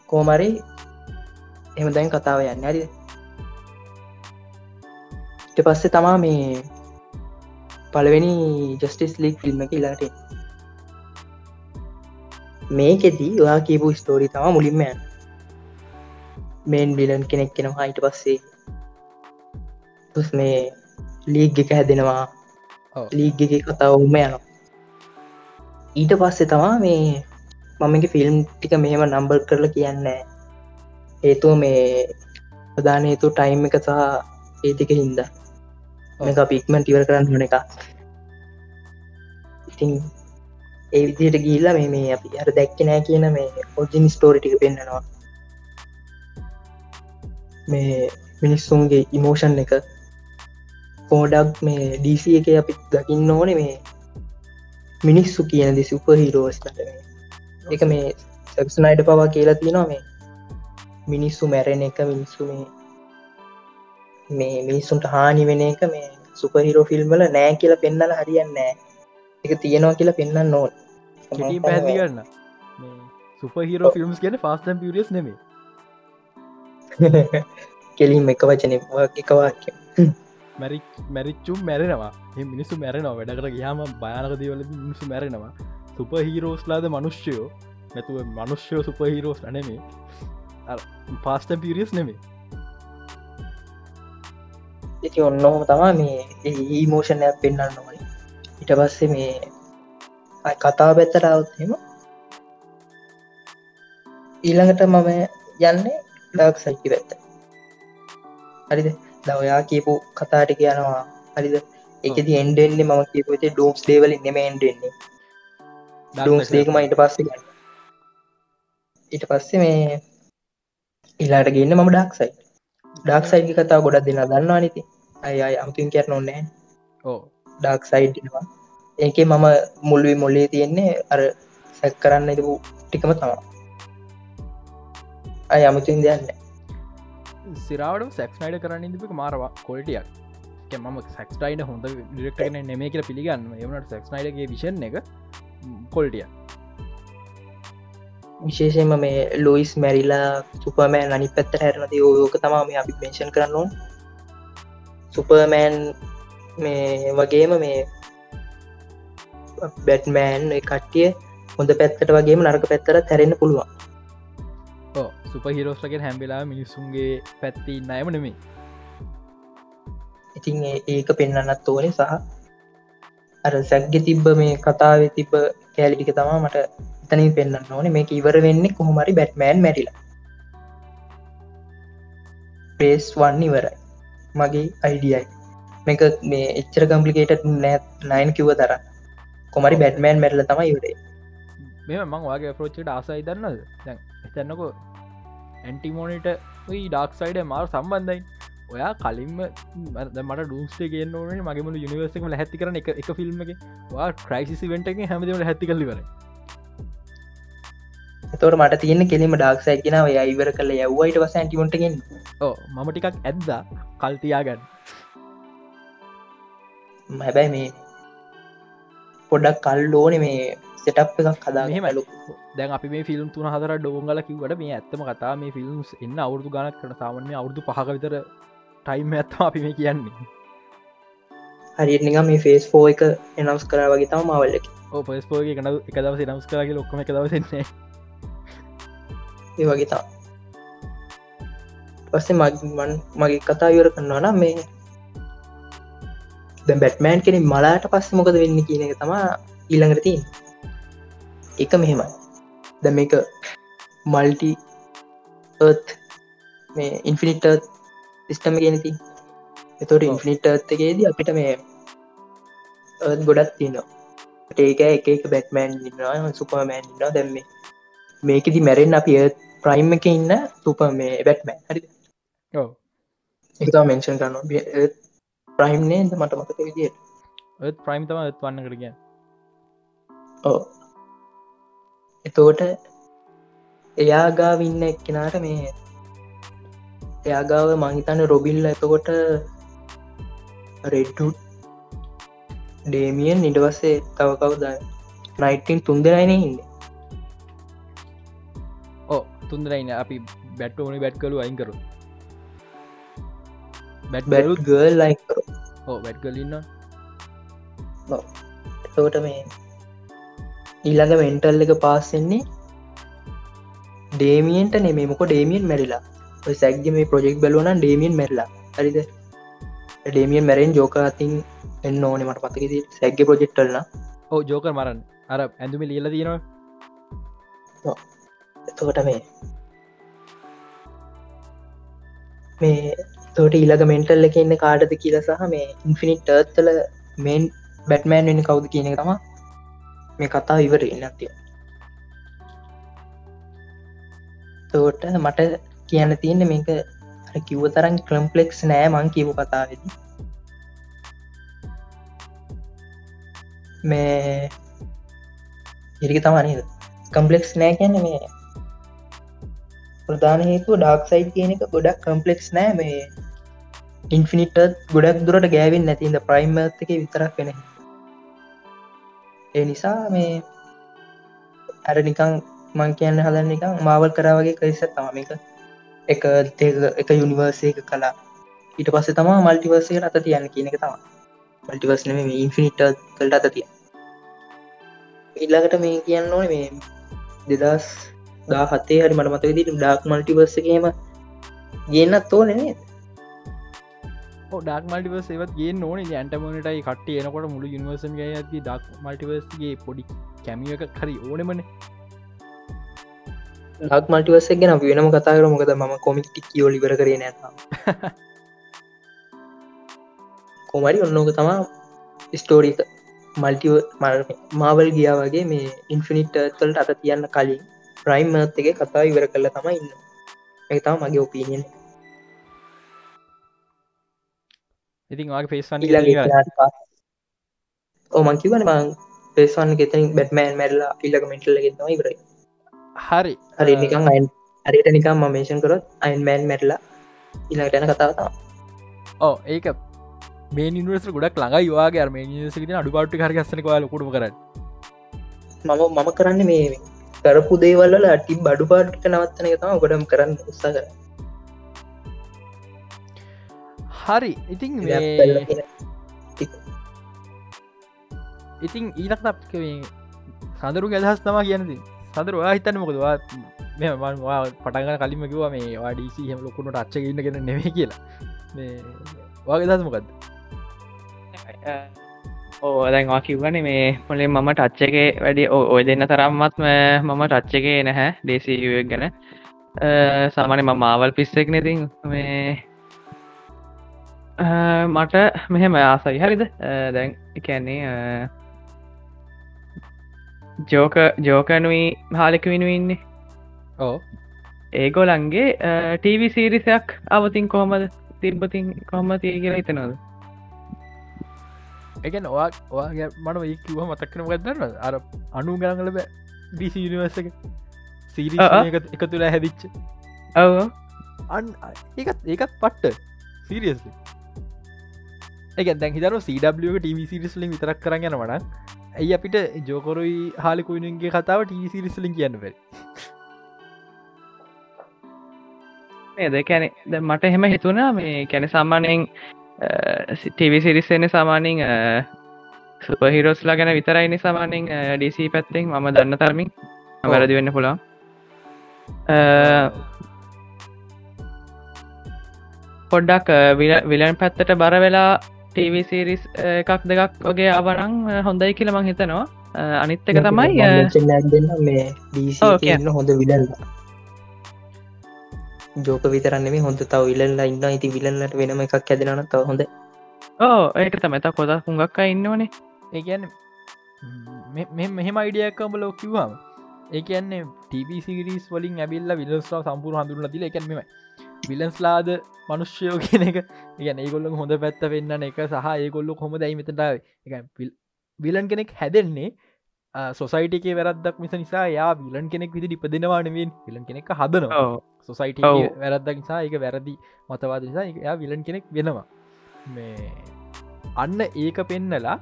කෝමරි එම දැන් කතාව යන්න. ඇරි ට පස්සේ තමා මේ පළවෙනි ජස්ටිස් ලික් ෆිල්ම් එක ඉලාට මේකෙදී ඔයා කියපු ස්තෝරි තම මුලින්ම මේන් බිලන් කෙනෙක් කෙනවා හිට පස්සේ මේ ලීග් එක හැදෙනවා. ලීග් එක කතාව උම යනවා. ඊට පස්සේ තමා මේ මමගේ ෆිල්ම් ටික මෙහෙම නම්බර් කරලා කියන්න. හේතුව මේ ප්‍රධාන හේතු ටයිම් එක සහ ඒතික හින්ද. මේක පික්මන් ටිවර කරන්න හන එක ඉතින් ඒ විදියට ගිල්ලා මේ මේ අපි අර දැක්ක නෑ කියන මේ ඔජින් ස්ටෝරිටික පෙන්න්නනවා මේ මිනිස්සුන්ගේ ඉමෝෂන් එක පෝඩක් මේ ඩීසි එක අපි දකින්න ඕනේ මේ මිනිස්සු කියන දි සුප හිරෝස් එක මේ. සක්සනයිට පවා කියලා තියෙනවා මේ මිනිස්සු මැරෙන එක මිනිස්සු මේ මේ මිනිස්සුන්ට හානි වෙන එක මේ සුපහිරෝ ෆිල්ම්වල නෑ කියලා පෙන්නල හරියන්න නෑ. එක තියෙනවා කියලා පෙන්න්න ඕන්. පැදි කරන්න. සුපහිරෝ ෆිල්ම්ස් කියන ෆාස්ටම් පිරියස් නෙමේ කෙලින් එක වචන එක වාක්‍ය මැරි මැරිච්චුම් මැරෙනවා. මිනිස්සු මැරෙනවා. වැඩකට ගයාම භයානක දවල මිනිසු මැරෙනවා. සුප හීරෝස්ලාද මනුෂ්‍යයෝ නැතුව මනුෂ්‍යයෝ සුප හීරෝස් අනෙමේ පාස්ට පිරියස් නෙමේ ඇති ඔන්නොහම තමා මේ ඒ මෝෂණයක් පෙන්න්න නොවන ඉට පස්සේ මේ කතා පැත්තට අවත්හෙම ඊළඟට මම යන්නේ ඩක් සයිකි පැත්ත හරිද? දවයා කියපු කතාටික යනවා හරිද? එකද එන්ඩෙන්නේ මම කියපත ඩෝම්ස් දේවල නෙම එන්ඩෙන්නේ ඩෝම්ස් දේකම ඉට පස්සේ ඊට පස්සේ මේ ඉලාට ගන්න මම ඩක්සයි ඩක් සයිඩි කතා ගොඩක් දෙන්න දන්නවා නති අය අය අමුතින් කරන ඕන්නෑ ඕ ඩක් සයිඩ්වා ඒක මම මුල්වි මොල්ලේ තියෙන්නේ අර සැක් කරන්න එපු ටිකම තමා අය අමුතින් දෙයන්න සිරාවට සැක්නයිඩ කරන්න ඉදිපි මාරවා කොල්ටියක් මම සැක්ටයින හොඳ ඩිරෙක්ටන නෙමේ කියල පිළිගන්න එමට සැක්නයිඩගේ විෂන් එක කොල්ටිය විශේෂම මේ ලොයිස් මැරිලා සුපමෑන් අනි පැත්ත හැරනති ඕයෝක තමා මේ අපි පේෂන් කරන්න සුපර්මෑන් මේ වගේම මේ බැට්මෑන් කට්ටිය හොඳ පැත්තට වගේම නරක පැත්තර තැරෙන්න පුළුවන් සුප හිරෝස්ලගෙන් හැම්බෙලා මිනිස්සුන්ගේ පැත්ති නයම නෙමේ ඉතින් ඒක පෙන්න්නන්නත් ඕනේ සහ අර සැක්ගෙ තිබ්බ මේ කතාව තිබ්බ කෑලිටික තමා මට එතනින් පෙන්න්න ඕනේ. මේ ඉවර වෙන්නේ කොහොමරි බැට්මෑන් මැරිලා. පේස් වන්න ඉවරයි. මගේ අයිඩියයි මේක මේ එච්චර කම්පලිකේට නෑත් නයින් කිව තර කොමරි බැට්මෑන් මැරල තම ඉවරේ මෙම මං වගේ ප්‍රෝච්චට ආසයි දන්නද එතන්නකෝ ඇන්ටිමෝනිට ඩක් සයිඩ මාර සම්බන්ධයි ඔයා කලින්ම මට ඩුස්ේ ගෙන මගේම යනිවර්සකම හැති කරන එක එක ෆිල්ම් එක. වා ක්‍රයිසිසි වෙන්ට එක හැමදීමට හැති කල්ලි වර තොර මට තියෙන කෙලීම ඩක්සයි කෙනාව ඉවර කල යව්වයිට වස ඇටිමොටගෙන් ඕ මම ටිකක් ඇද්දා කල්තියාගන්න හැබැයි මේ පොඩක් කල් ඕන මේ සෙටප් එකක් කදා මෙහෙමලු දැන් අපි මේ ෆිල්ම් තුන හතර ඩෝගල කිවට මේ ඇත්තම කතා මේ ෆිල්ම්ස් එන්න අවුරදු ගනක් කරන සාමන්‍ය අවුරදු පහක විතර ටයිම් ඇත්තම අපි මේ කියන්නේ. හරි නිග මේ ෆේස් ෆෝ එක එනවස් කර වගේ තම මවල්ලක ඕ පස්පෝගේ කන එක දවස නම්ස් කරගේ ලොක්කම එක දවසන්නේ ඒ වගේ තා පස්සේ මගමන් මගේ කතා ඉවර කරන්නවන මේ බැට්මෑන් කෙනෙ මලාට පස්ස මොකද වෙන්න කියන එක තමා ඊළඟට තින් එක මෙහෙමයි. ද මේක මල්ටි මේ ඉන්ෆිනිට සිිස්ටම ගෙනති එතොට ඉන්ෆිනිට එකේදී අපිට මේ ගොඩත් තින්නවා ඒක එක එක බැට්මෑන් ඉන්නවා සුපමෑන් ඉන්නවා. දැම්මේ මේකෙදි මැරෙන් අපි ප්‍රයිම් එක ඉන්න සුප මේ බැට්මෑන්. හරි එක මෙන්ෂන් කරනවා ප්‍රයිම්නේ මට මතක විදියට? ප්‍රයිම් තම වන්න කරග ඕ එතෝට එයාගාව ඉන්න එක්කෙනාට මේ එයාගාව මහිතන්න රොබිල්ල එතකොට රෙඩ්ඩුට් ඩේමියන් නිටවස්සේ තව කවද? නයිටන් තුන් දෙනයින ඉන්න ඕ තුන්දරයින්න අපි බැට් ඕනි බැට් කලු අයිකරු බැට් ගල් ලයි බැට් කලන්න එතකොට මේ ඊළඟ මෙන්ටල් එක පාස්සෙන්නේ ඩේමියන්ට නෙමේ මොක ඩේමියන් මැරිලා? සැක්ග මේ ප්‍රජෙක්් බලවන ඩේමියන් මැරලා. හරිද? ඩේමියන් මැරෙන් ජෝකතින් එන්න ඕනේ මට පතකෙද සැක්ග ප්‍රජෙක්්ටල්න ඕ ජෝක මරන් අර ඇඳුම ලියල තියෙනවා එතකොට මේ මේ තෝට ඊළඟ මෙන්ටල්ල එක ඉන්න කාඩද කියල සහ මේ ඉන්ෆිනිට් ටර්ත්තල මේන් බැට්මෑන් වෙන කවුද කියන තම මේ කතා ඉවර ඉන්නතිය තෝට මට කියන්න තියෙන මේක කිව්ව තරන් කලම්පලෙක්ස් නෑ මං කිව් කතාවෙද. මේ ඉරික තමනද කම්පලෙක්ස් නෑ කියන්න මේ ප්‍රධාන හේතුව ඩක් සයිඩ් කියන එක ගොඩක් කම්පලෙක්ස් නෑ මේ ඉන්ෆිනිට ගොඩක් දුරට ගෑවින් නැතින්ද ප්‍රයිම් එක විතරක් වෙන ඒ නිසා මේ අර නිකං මං කියන්න හදන්න නිකං මාවල් කරාවගේ කරිස තම එක එක එක යුනිවර්සයක කලා ඊට පස්සේ තමා මල්ටිවර්සය අත තියන්න කියන එක තම මල්ටිවර්ස් නෙම ඉන්ෆිනිට කල්ට අත තිය ඉල්ලාකට මේ කියන්න ඕන මේ දෙදස් දා හතේ හරි මට මත විදිට ඩක් මල්ටිවර්සකේම ගන්නත් තෝන නේද? ඩක් මල්ටිවර්ස ඒවත් ගේ ඕන. ඇන්ටමනටයි කට එනකොට මුළු යනිවර්සන් ගේ ඇති ඩක් මල්ටිවර්ස්ගේ පොඩි කැමිය එක <laughs> හරි ඕනමන. ලක් මල්ටිවර්ස ගෙන වෙනම කතාර මොකද ම කොමික්ටි කියෝ ලිවර කරේ නැත කොමරි ඔන්නෝක තමා ස්ටෝරික මල්ටිව මාවල් ගියා වගේ මේ ඉන්ෆිනිට් තල්ට අත තියන්න කලින් ප්‍රයිම් මත් එක කතා ඉවර කල්ල තම ඉන්න. එක තම මගේ ඔපීනියන් ඉතින් වගේ පේස්වන්න ඕමන් කිවන මං පේස්වන්න ගෙතන බැට්මෑන් මැරලා ඉල්ලක මෙටල්ල ගෙතම ඉවරයි. හරි. හරි නිකං අයින් හරිට නිකම් මේෂන් කරොත් අයින්මෑන් මැරලා ඉල්ලට යන කතාවතා ඕ ඒක මේ නිවස ගොඩක් ළඟයි වාගේ මේ නිසිට අඩු පාට්ි හරගස්සන වා ලකුඩු කර මම මම කරන්න මේ කරපු දේවල්ල අටි බඩු පාට්ට නවත්තන තම ගොඩම් කරන්න උත්සා කර හරි. ඉතින් ඉතින් ඊලක් අප සඳරු ගැදහස් තමා කියනති සඳර හිතන්න මොකදවා මෙවා පටගන කලින්ම කිවා මේ වාඩීසි හම ලොකුණට අච්ච ඉන්න ගෙන නෙවේ කියලා. මේ වගේ දස් මොකක්ද ඕ දැන්වා කිව්වන මේ පොලේ මම ටච්චගේ වැඩි ඔය දෙන්න තරම්මත්ම මම ටච්චගේ නැහැ ඩේසිුවක් ගැන. සාමානය ම මාවල් පිස්සෙක් නැතින් මේ මට මෙහෙම ආසයි. හරිද? දැන් එකන්නේ ජෝක ජෝකනුයි හාලක වෙනුවන්නේ ඕ ඒගොලන්ගේ ටීවි සීරිසයක් අවතින් කොහොමද? තිබ්බතින් කොම තිය කියලා හිතනද එකන් ඔයා ඔයාගේ මට ඒ කිව මතක්කන ගදන්න අර අනු ගරගල ඩිසි නිවර්ස එක. සීරි එක තුළ හැදිච්ච. ඔව. අන් ඒකත් ඒකත් පට්ට. සීරියස් එක දැන් හිතර සW ටව සිරිස්ලින් විතරක් කරන්න යන වන ඇයි අපිට ජෝකොරුයි හාලිකුයිනගේ කතාව ටව සිරිස්ලින් කියන්න බැ ඒද කැන මට එහෙම හිතුනා මේ කැන සාමානයෙන් ටව සිරිස්සෙන සාමානින් සුපහිරෝස්ලා ගැන විතරයිනි සාමානෙන් ඩීසි පැත්තෙන් මම දන්න තරමින් වැරදි වෙන්න පුළා පොඩ්ඩක් විලන් පැත්තට බර වෙලා ටව සිරිස් එකක් දෙකක් වගේ අවරං හොඳයි කියලමං හිතනවා. අනිත් එක තමයි දෙන්න. මේ ඩීසන්න හොඳ විලල්ලා ජෝක විතරන්නෙම හොඳ තව විලල්ලා ඉන්න ඉති විලල්ලට වෙනම එකක් ඇදෙනන තව හොඳ ඕ ඒක තමත කොද හුඟක් ඉන්නවනේ ඒගැන මෙහෙම අයිඩියක්කම ලෝ කිව්වාම ඒකන්නේ ටීසිරිස් වලින් ඇබිල්ල විලස්ලා සම්පූර් හඳුරල දිල එකැනීම විලන්ස්ලාද මනුෂ්‍යයෝ කියන එක. ගැන ඒගොල්ල හොඳ පැත්ත වෙන්න එක සහ ඒගොල්ලු හොම දැයිමතට විලන් කෙනෙක් හැදෙන්නේ සොසයිටක වැරදක් මිස නිසා යා විලන් කෙනෙක් විදි ඉපදෙනවානවෙන් විලන් කෙනෙක් හදනවා. සොසයිට වැරද්දක් නිසා එක වැරදි මතවාද නිසා යා විලන් කෙනෙක් වෙනවා. මේ අන්න ඒක පෙන්නලා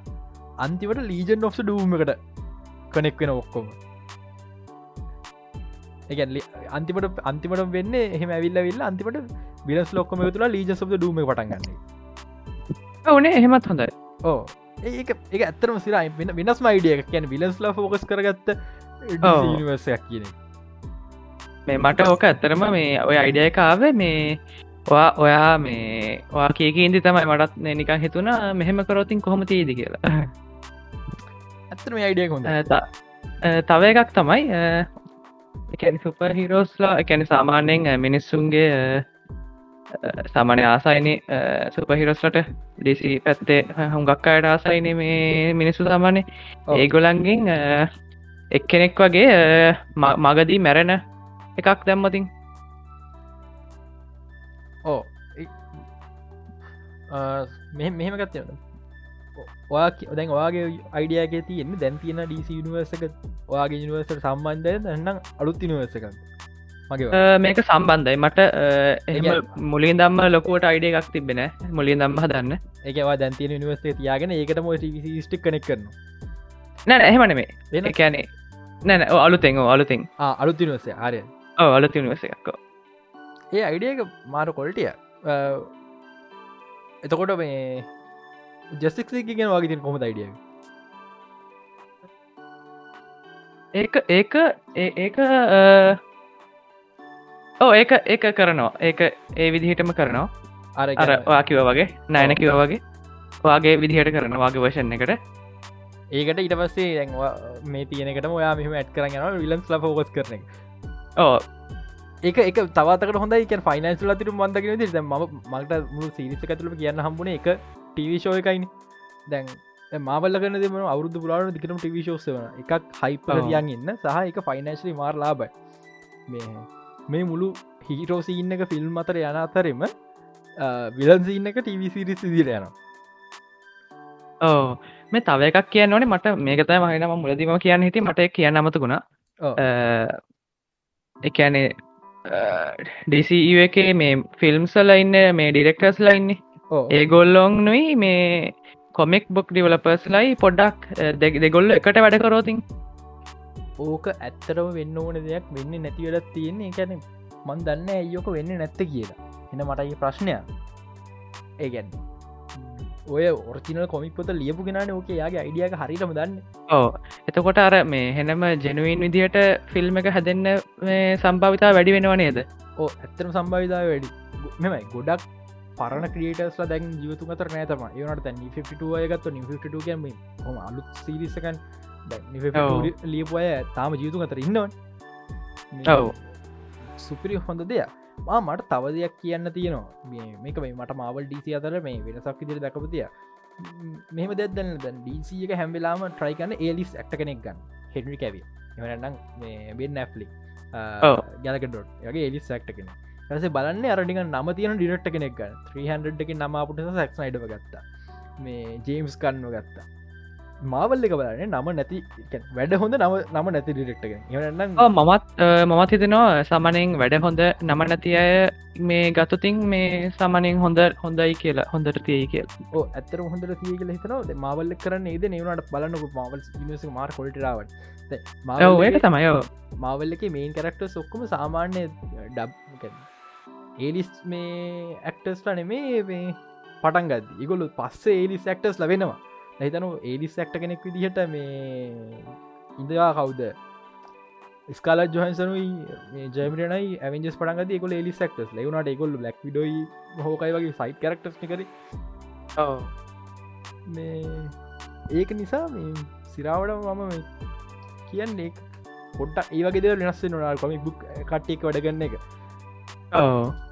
අන්තිවට ලීජන් ඔෆ්ස ඩූමකට කනෙක් වෙන ඔක්කොම එකැ අන්තිමට අන්තිමට වෙන්න එහම ඇවිල්ල විල්ල අන්තිමට බිලස් ලොක්කම තුලා ලීජ සබ ඩූම පටන්ගන්න ඕනේ එහෙමත් හොඳයි. ඕ ඒක එක ඇත්තරම සිරයි වෙන වෙනස් මයිඩිය කියැන විලස්ලා ෆෝකස් කරගත්ත නිවර්සයක් කියන මේ මට ඕක ඇත්තරම මේ ඔය අයිඩියකාව මේ ඔයා ඔයා මේ වා කියක ඉදි තමයි මටත් නිකන් හිතුනා මෙහෙම කරොතින් කොහොම තියද කියලා. ඇත්තම අයිඩිය හොඳ තව එකක් තමයි එකැනි සුප හිරෝස්ලා එකැනි සාමාන්‍යයෙන් මිනිස්සුන්ගේ සාමානය ආසයින සුපහිරොස්ලට ඩිසි පැත්තේ හුඟක් අයට ආසයින මේ මිනිස්සු සාමානය. ඒගොලන්ගෙන් එක්කෙනෙක් වගේ මගදී මැරෙන එකක් දැම්මතින්. ඕ මෙහෙම වා දැන් වාගේ අයිඩියගේ තියන්න දැන් තියෙන ඩීසි නිවර්සක වාගේ නිවර්සට සම්බන්ධය දන්නම් අලුත් නිවර්සක මගේ මේක සම්බන්ධයි. මට මුලින් දම්ම ලොකුවට අයිඩිය එකක් තිබෙන මුලින් දම්ම දන්න ඒකවා දැන්තිය නිවර්සේ තියාගෙන ඒකට මො ස්ටික් කනෙක් කරන නැ එහෙමන මේ වෙන කෑනේ නැන අලුතෙන් අලුතින්. අලුත් නිවසේ ආරය අලුත් නිවස එකක්කෝ ඒ අයිඩියක මාර කොල්ටිය එතකොට මේ ජස්තික්ගෙන වගේ තින් කොම අයිඩිය ඒක ඒක ඒක ඕ ඒක ඒක කරනවා. ඒක ඒ විදිහටම කරනවා. අර අර වාකිව වගේ නෑන කිව වගේ. වාගේ විදිහට කරන වගේ වශන එකට. ඒකට ඉට පස්සේ දැන්වා මේ තියනකට ඔයා මෙහම ඇත් කරන්න විලන්ස් ල ෝගස් කරන ඕ ඒක එක තවතක හොඳයි. ෆයිනන්ස් ලතිරු මන්දගෙන ද ම මට මුළු සිරිස ඇතුළම කියන්න හම්බුණ එක ටීවිශෝ එකයින. දැන් මාබල්ල කන දෙම අවුදු පුරාණ දිකරම ටිවිශෝසවන එකක් හයිපරදියන් ඉන්න සහ එක ෆයිනන්ශලි මාර් ලාබයි මේ මේ මුළු හිරෝසිඉන්න එක ෆිල්ම් අතර යන අතරෙම විලන්සිඉන්න එක ටීවිසිරිස් දිර යනවා. ඕ මේ තව එකක් කියන්න ඕනේ. මට මේකතයි මහිනම මුලදීම කියන්න හිති. මට කියන්න අමතකුණා එකනේ ඩිසි එකේ මේ ෆිල්ම්සල ඉන්න මේ ඩිරෙක්ටර්ස් ලයින්නේ ඒගොල්ලොන් නුයි මේ කොමෙක් බොක් ඩිවලපර්ස් ලයි පොඩ්ඩක් දෙගොල්ල එකට වැඩ කරෝතින්. ඕක ඇත්තරම වෙන්න ඕන දෙයක් වෙන්න නැතිවලත් තියෙන්නේ. එකැන මන් දන්න ඇයෝක වෙන්න නැත්ත කියලා. එන මටයි ප්‍රශ්නයක්. ඒගැන් ඔය ඔර්තිනල් කොමික් පොත ලියපු ගෙනන ඕක. යාගේ අයිඩියක හරිටම දන්න. ඕ එතකොට අර මේ හෙනම ජනුවන් විදිහට ෆිල්ම් එක හැදන්න සම්භාවිතා වැඩි වෙනවා නේද? ඕ ඇත්තම සම්භාවිතා වැඩි. මෙමයි ගොඩක් පරණ ක්‍රියටස්ල දැන් ජීවතු අතර නෑතම ඒනට තැන් ගත්ත නිට කැම හොම අලුත් සිරිසකන් ලියපුය තාම ජීතු අතර ඉන්නවන්. සුපිරි හොඳ දෙයක්. මා මට තව දෙයක් කියන්න තියෙනවා. මේක මේ මට මවල් ඩීසි අතර මේ වෙනසක් ඉදිරි දැකපතිය මෙහම දෙදන්න දැන් ඩීසි එක හැම්වෙලාම ට්‍රයිකන්න ඒලිස් ඇක්ට කෙනෙක් ගන්න. හෙඩරි කැවි එමනම් බෙන් නැෆ්ලි ගැලකඩොට් යගේ එලිස් ඇක්ට කෙන ඇස බලන්න අරටික නම තියෙන ඩිරට් කෙනෙක් ගන්න. 300 එක නමාපුට සැක්ස් අයිඩව ගත්තා. මේ ජේම්ස් කන්ව ගත්තා. මාවල්ල එක බලන්න නම නැති වැඩ හොඳ නම නම නැති ඩිරෙක්ටක එනම් මමත් මමත් හිතෙනවා සමනෙන් වැඩ හොඳ නම නැති අය මේ ගතුතින් මේ සමනෙන් හොඳ හොඳයි කියලා හොඳට තියයි කියල. ඕ ඇතර හොඳට තිය කියල හිතනවා. මවල්ල කරන්න ඒද නිවනට බලන්නක මවල් නිස මාර් කොල්ටරාවට ඒක තමයෝ මවල්ල එක මේන් කරක්ට සොක්කම සාමාන්‍ය ඩබ් ඒලිස් මේ ඇක්ටස්ට නෙමේ මේ පටන් ගද ඉගොලු පස්සේ ඒලිස් ඇක්ටස් ලබෙනවා හිතනු ඒඩිස් ඇක්ට කෙනෙක් විදිහට මේ ඉදවා කවුද? ස්කාල ජොහන්සනුයි ජයමරනයි ඇවෙන්ජස් පටන්ගද කොල එලි සක්ටස් ලවුණට එකොල්ල ලක් විඩොයි හෝකයි වගේ සයිට් කරක්ටස් කර. මේ ඒක නිසා සිරාවට මම කියන්නේ පොට්ට ඒවගේ වෙනස් නොනා කොමි බුක් කට්ටික් වැඩගන්න එක. ඕ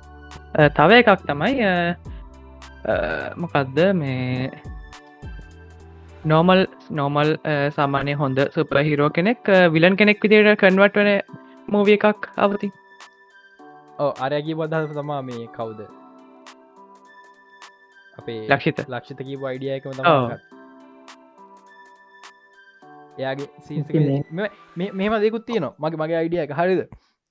තව එකක් තමයි මොකක්ද මේ නෝමල් නෝමල් සාමානය හොඳ සුප හිරෝ කෙනෙක් විලන් කෙනෙක් විදිට කන්වට වන මූවිය එකක් අවති ඕ අරයගේ බදහ තමා මේ කවුද අපේ ලක්ෂිත ලක්ෂිතකී වයිඩිය එකම තම එයාගේ මෙම දෙකුත් තියනවා මගේ මගේ අයිඩිය එක හරිද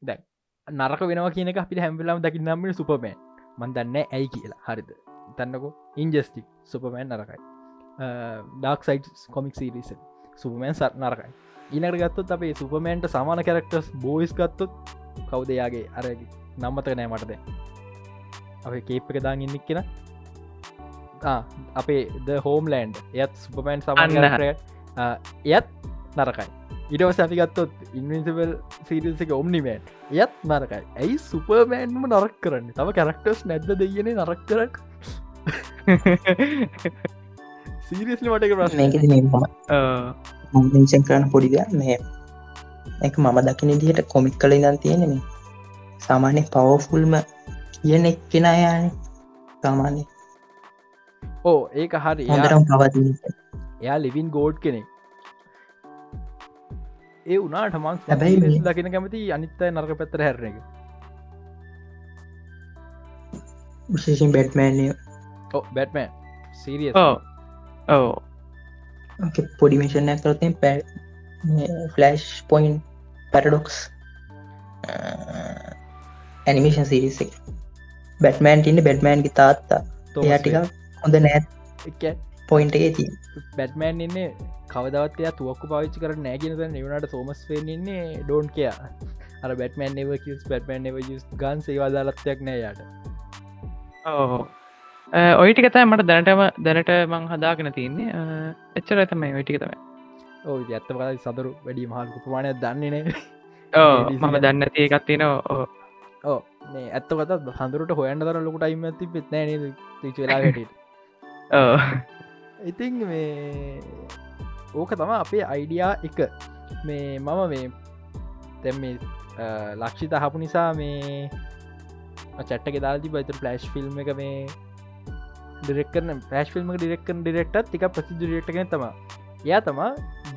දැ නරක වෙනවා කියන අපිට හැම්වෙලාම් දකින්නම්මට සුපමෑන් මන්දන්න ඇයි කියලා. හරිද? තන්නකෝ ඉන්ජස්ටික් සුපමෑන් නරකයි. ඩක් සයිට් කොමික් සිරිස සුපමෑන් සත් නරකයි. ඉනට ගත්තොත් අපේ සුපමෑන්ට සමාන කැරක්ටර්ස් බෝයිස් ගත්තොත් කවුදයාගේ අර නම්මතක නෑ මටද අපේ කේප් එක දාග ඉන්නෙක් කියෙන අපේ ද හෝම්ලන්ඩ් එයත් සුපමෑන් සමන්න එයත් නරකයි. ඉඩවස අපිගත්තොත් ඉන්විසිබල් සිරිල්සක ඔම්නිමෑන් එයත් නරකයි. ඇයි සුපමෑන්ම නරක් කරන්න? තම කැරක්ටර්ස් නැද්ද දෙයන නරක් කරක් සීරියස්ලි මට ප්‍රශ් මේකද මේ මම මෙන්ෂන් කරන්න මේ එක මම දකින දිහට කොමික් කල ඉදන් තියෙන මේ සාමාන්‍ය පවෆුල්ම කියන එක් කෙන අයාන සාමාන්‍ය. ඕ ඒක හරි. එයා ලිවින් ගෝඩ් කෙනෙක් ඒ උනාට මං හැබැයි දකින කැමති අනිත්තයි නර්ක පැත්තර හැරන එක. විශේෂෙන් බැට්මෑන්ය බැට්මන්. සීරිය ඕ පොඩිමිෂන් ඇකරතින් පැ Flashpoint Paradox animation series Batman ඉන්න බැට්මෑන්ගේ තාත්තා. එයාටික හොඳ නෑත් පොයින්ට එක ති බැට්මෑන් ඉන්නේ කවදවත්ය තුවක්කු පාවිච්චි කර නෑගෙන නිවනට සෝමස් වෙන්නේ ඩෝන් කියා අර බැටමන් එව කිස් බැටමන් එව ගන් සේවාදාලත්යක් නෑ යාට ඕ ඔයිටික තයි මට දැනටම දැනට මං හදාගෙන තියන්නේ එච්චර ඇතමයි ඔයිටික තමයි. ඕ ඇත්ත කල සදරු වැඩි මහල්කු ප්‍රමාණයක් දන්නේ නෑ <laughs> මම දන්න තියෙන ඕ ඕ මේ ඇත්ත කත හඳුරට හොයන්න තර ලොකුට අයිම ඇති පෙත් නෑ චලා හැට ඕ ඉතින් මේ ඕක තම අපේ අයිඩියා එක. මේ මම මේ තැම් මේ ලක්ෂිත හපු නිසා මේ චට්ට දාති බයිත ප්ලස්් ෆිල්ම් එක මේ ඩිරෙක්කන ප්‍රශ් ෆිල්ම් ඩිරෙක්කන් ඩිරෙක්ට තික ප්‍රසි ඩිරෙක්ටගෙන තම එයා තමා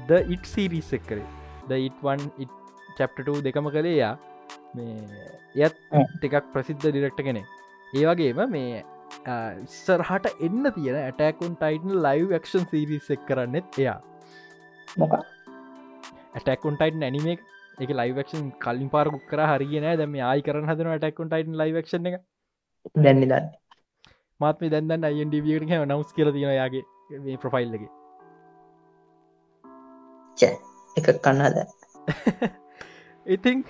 ද ඉට් සීරිස්සක් කරේ. ද ඉට්වන් චප්ටට දෙකම කළේ යා මේ එයත් ටිකක් ප්‍රසිද්ධ ඩිරෙක්ට කෙනෙ ඒවගේම මේ ඉස්සරහට එන්න තියෙන attack on Titan live action සිරිසක් කරන්නෙත් එයා. මොක ඇටකුන් ටයිටන් ඇනිමේ එක. ලයිවක්ෂන් කලින් පාරකුක් කර හරිගෙන දැම ආයි කරන හදන ඇටකුන් ටයිටන් ලයිවක්ෂ එක. දැන්න දන්න මාත්ම දැන්දන්න අයින් ඩිවියට නවස් කියල තියෙන යාගේ මේ ප්‍රොෆයිල්ලගේ එක. කන්නාද ඉතිං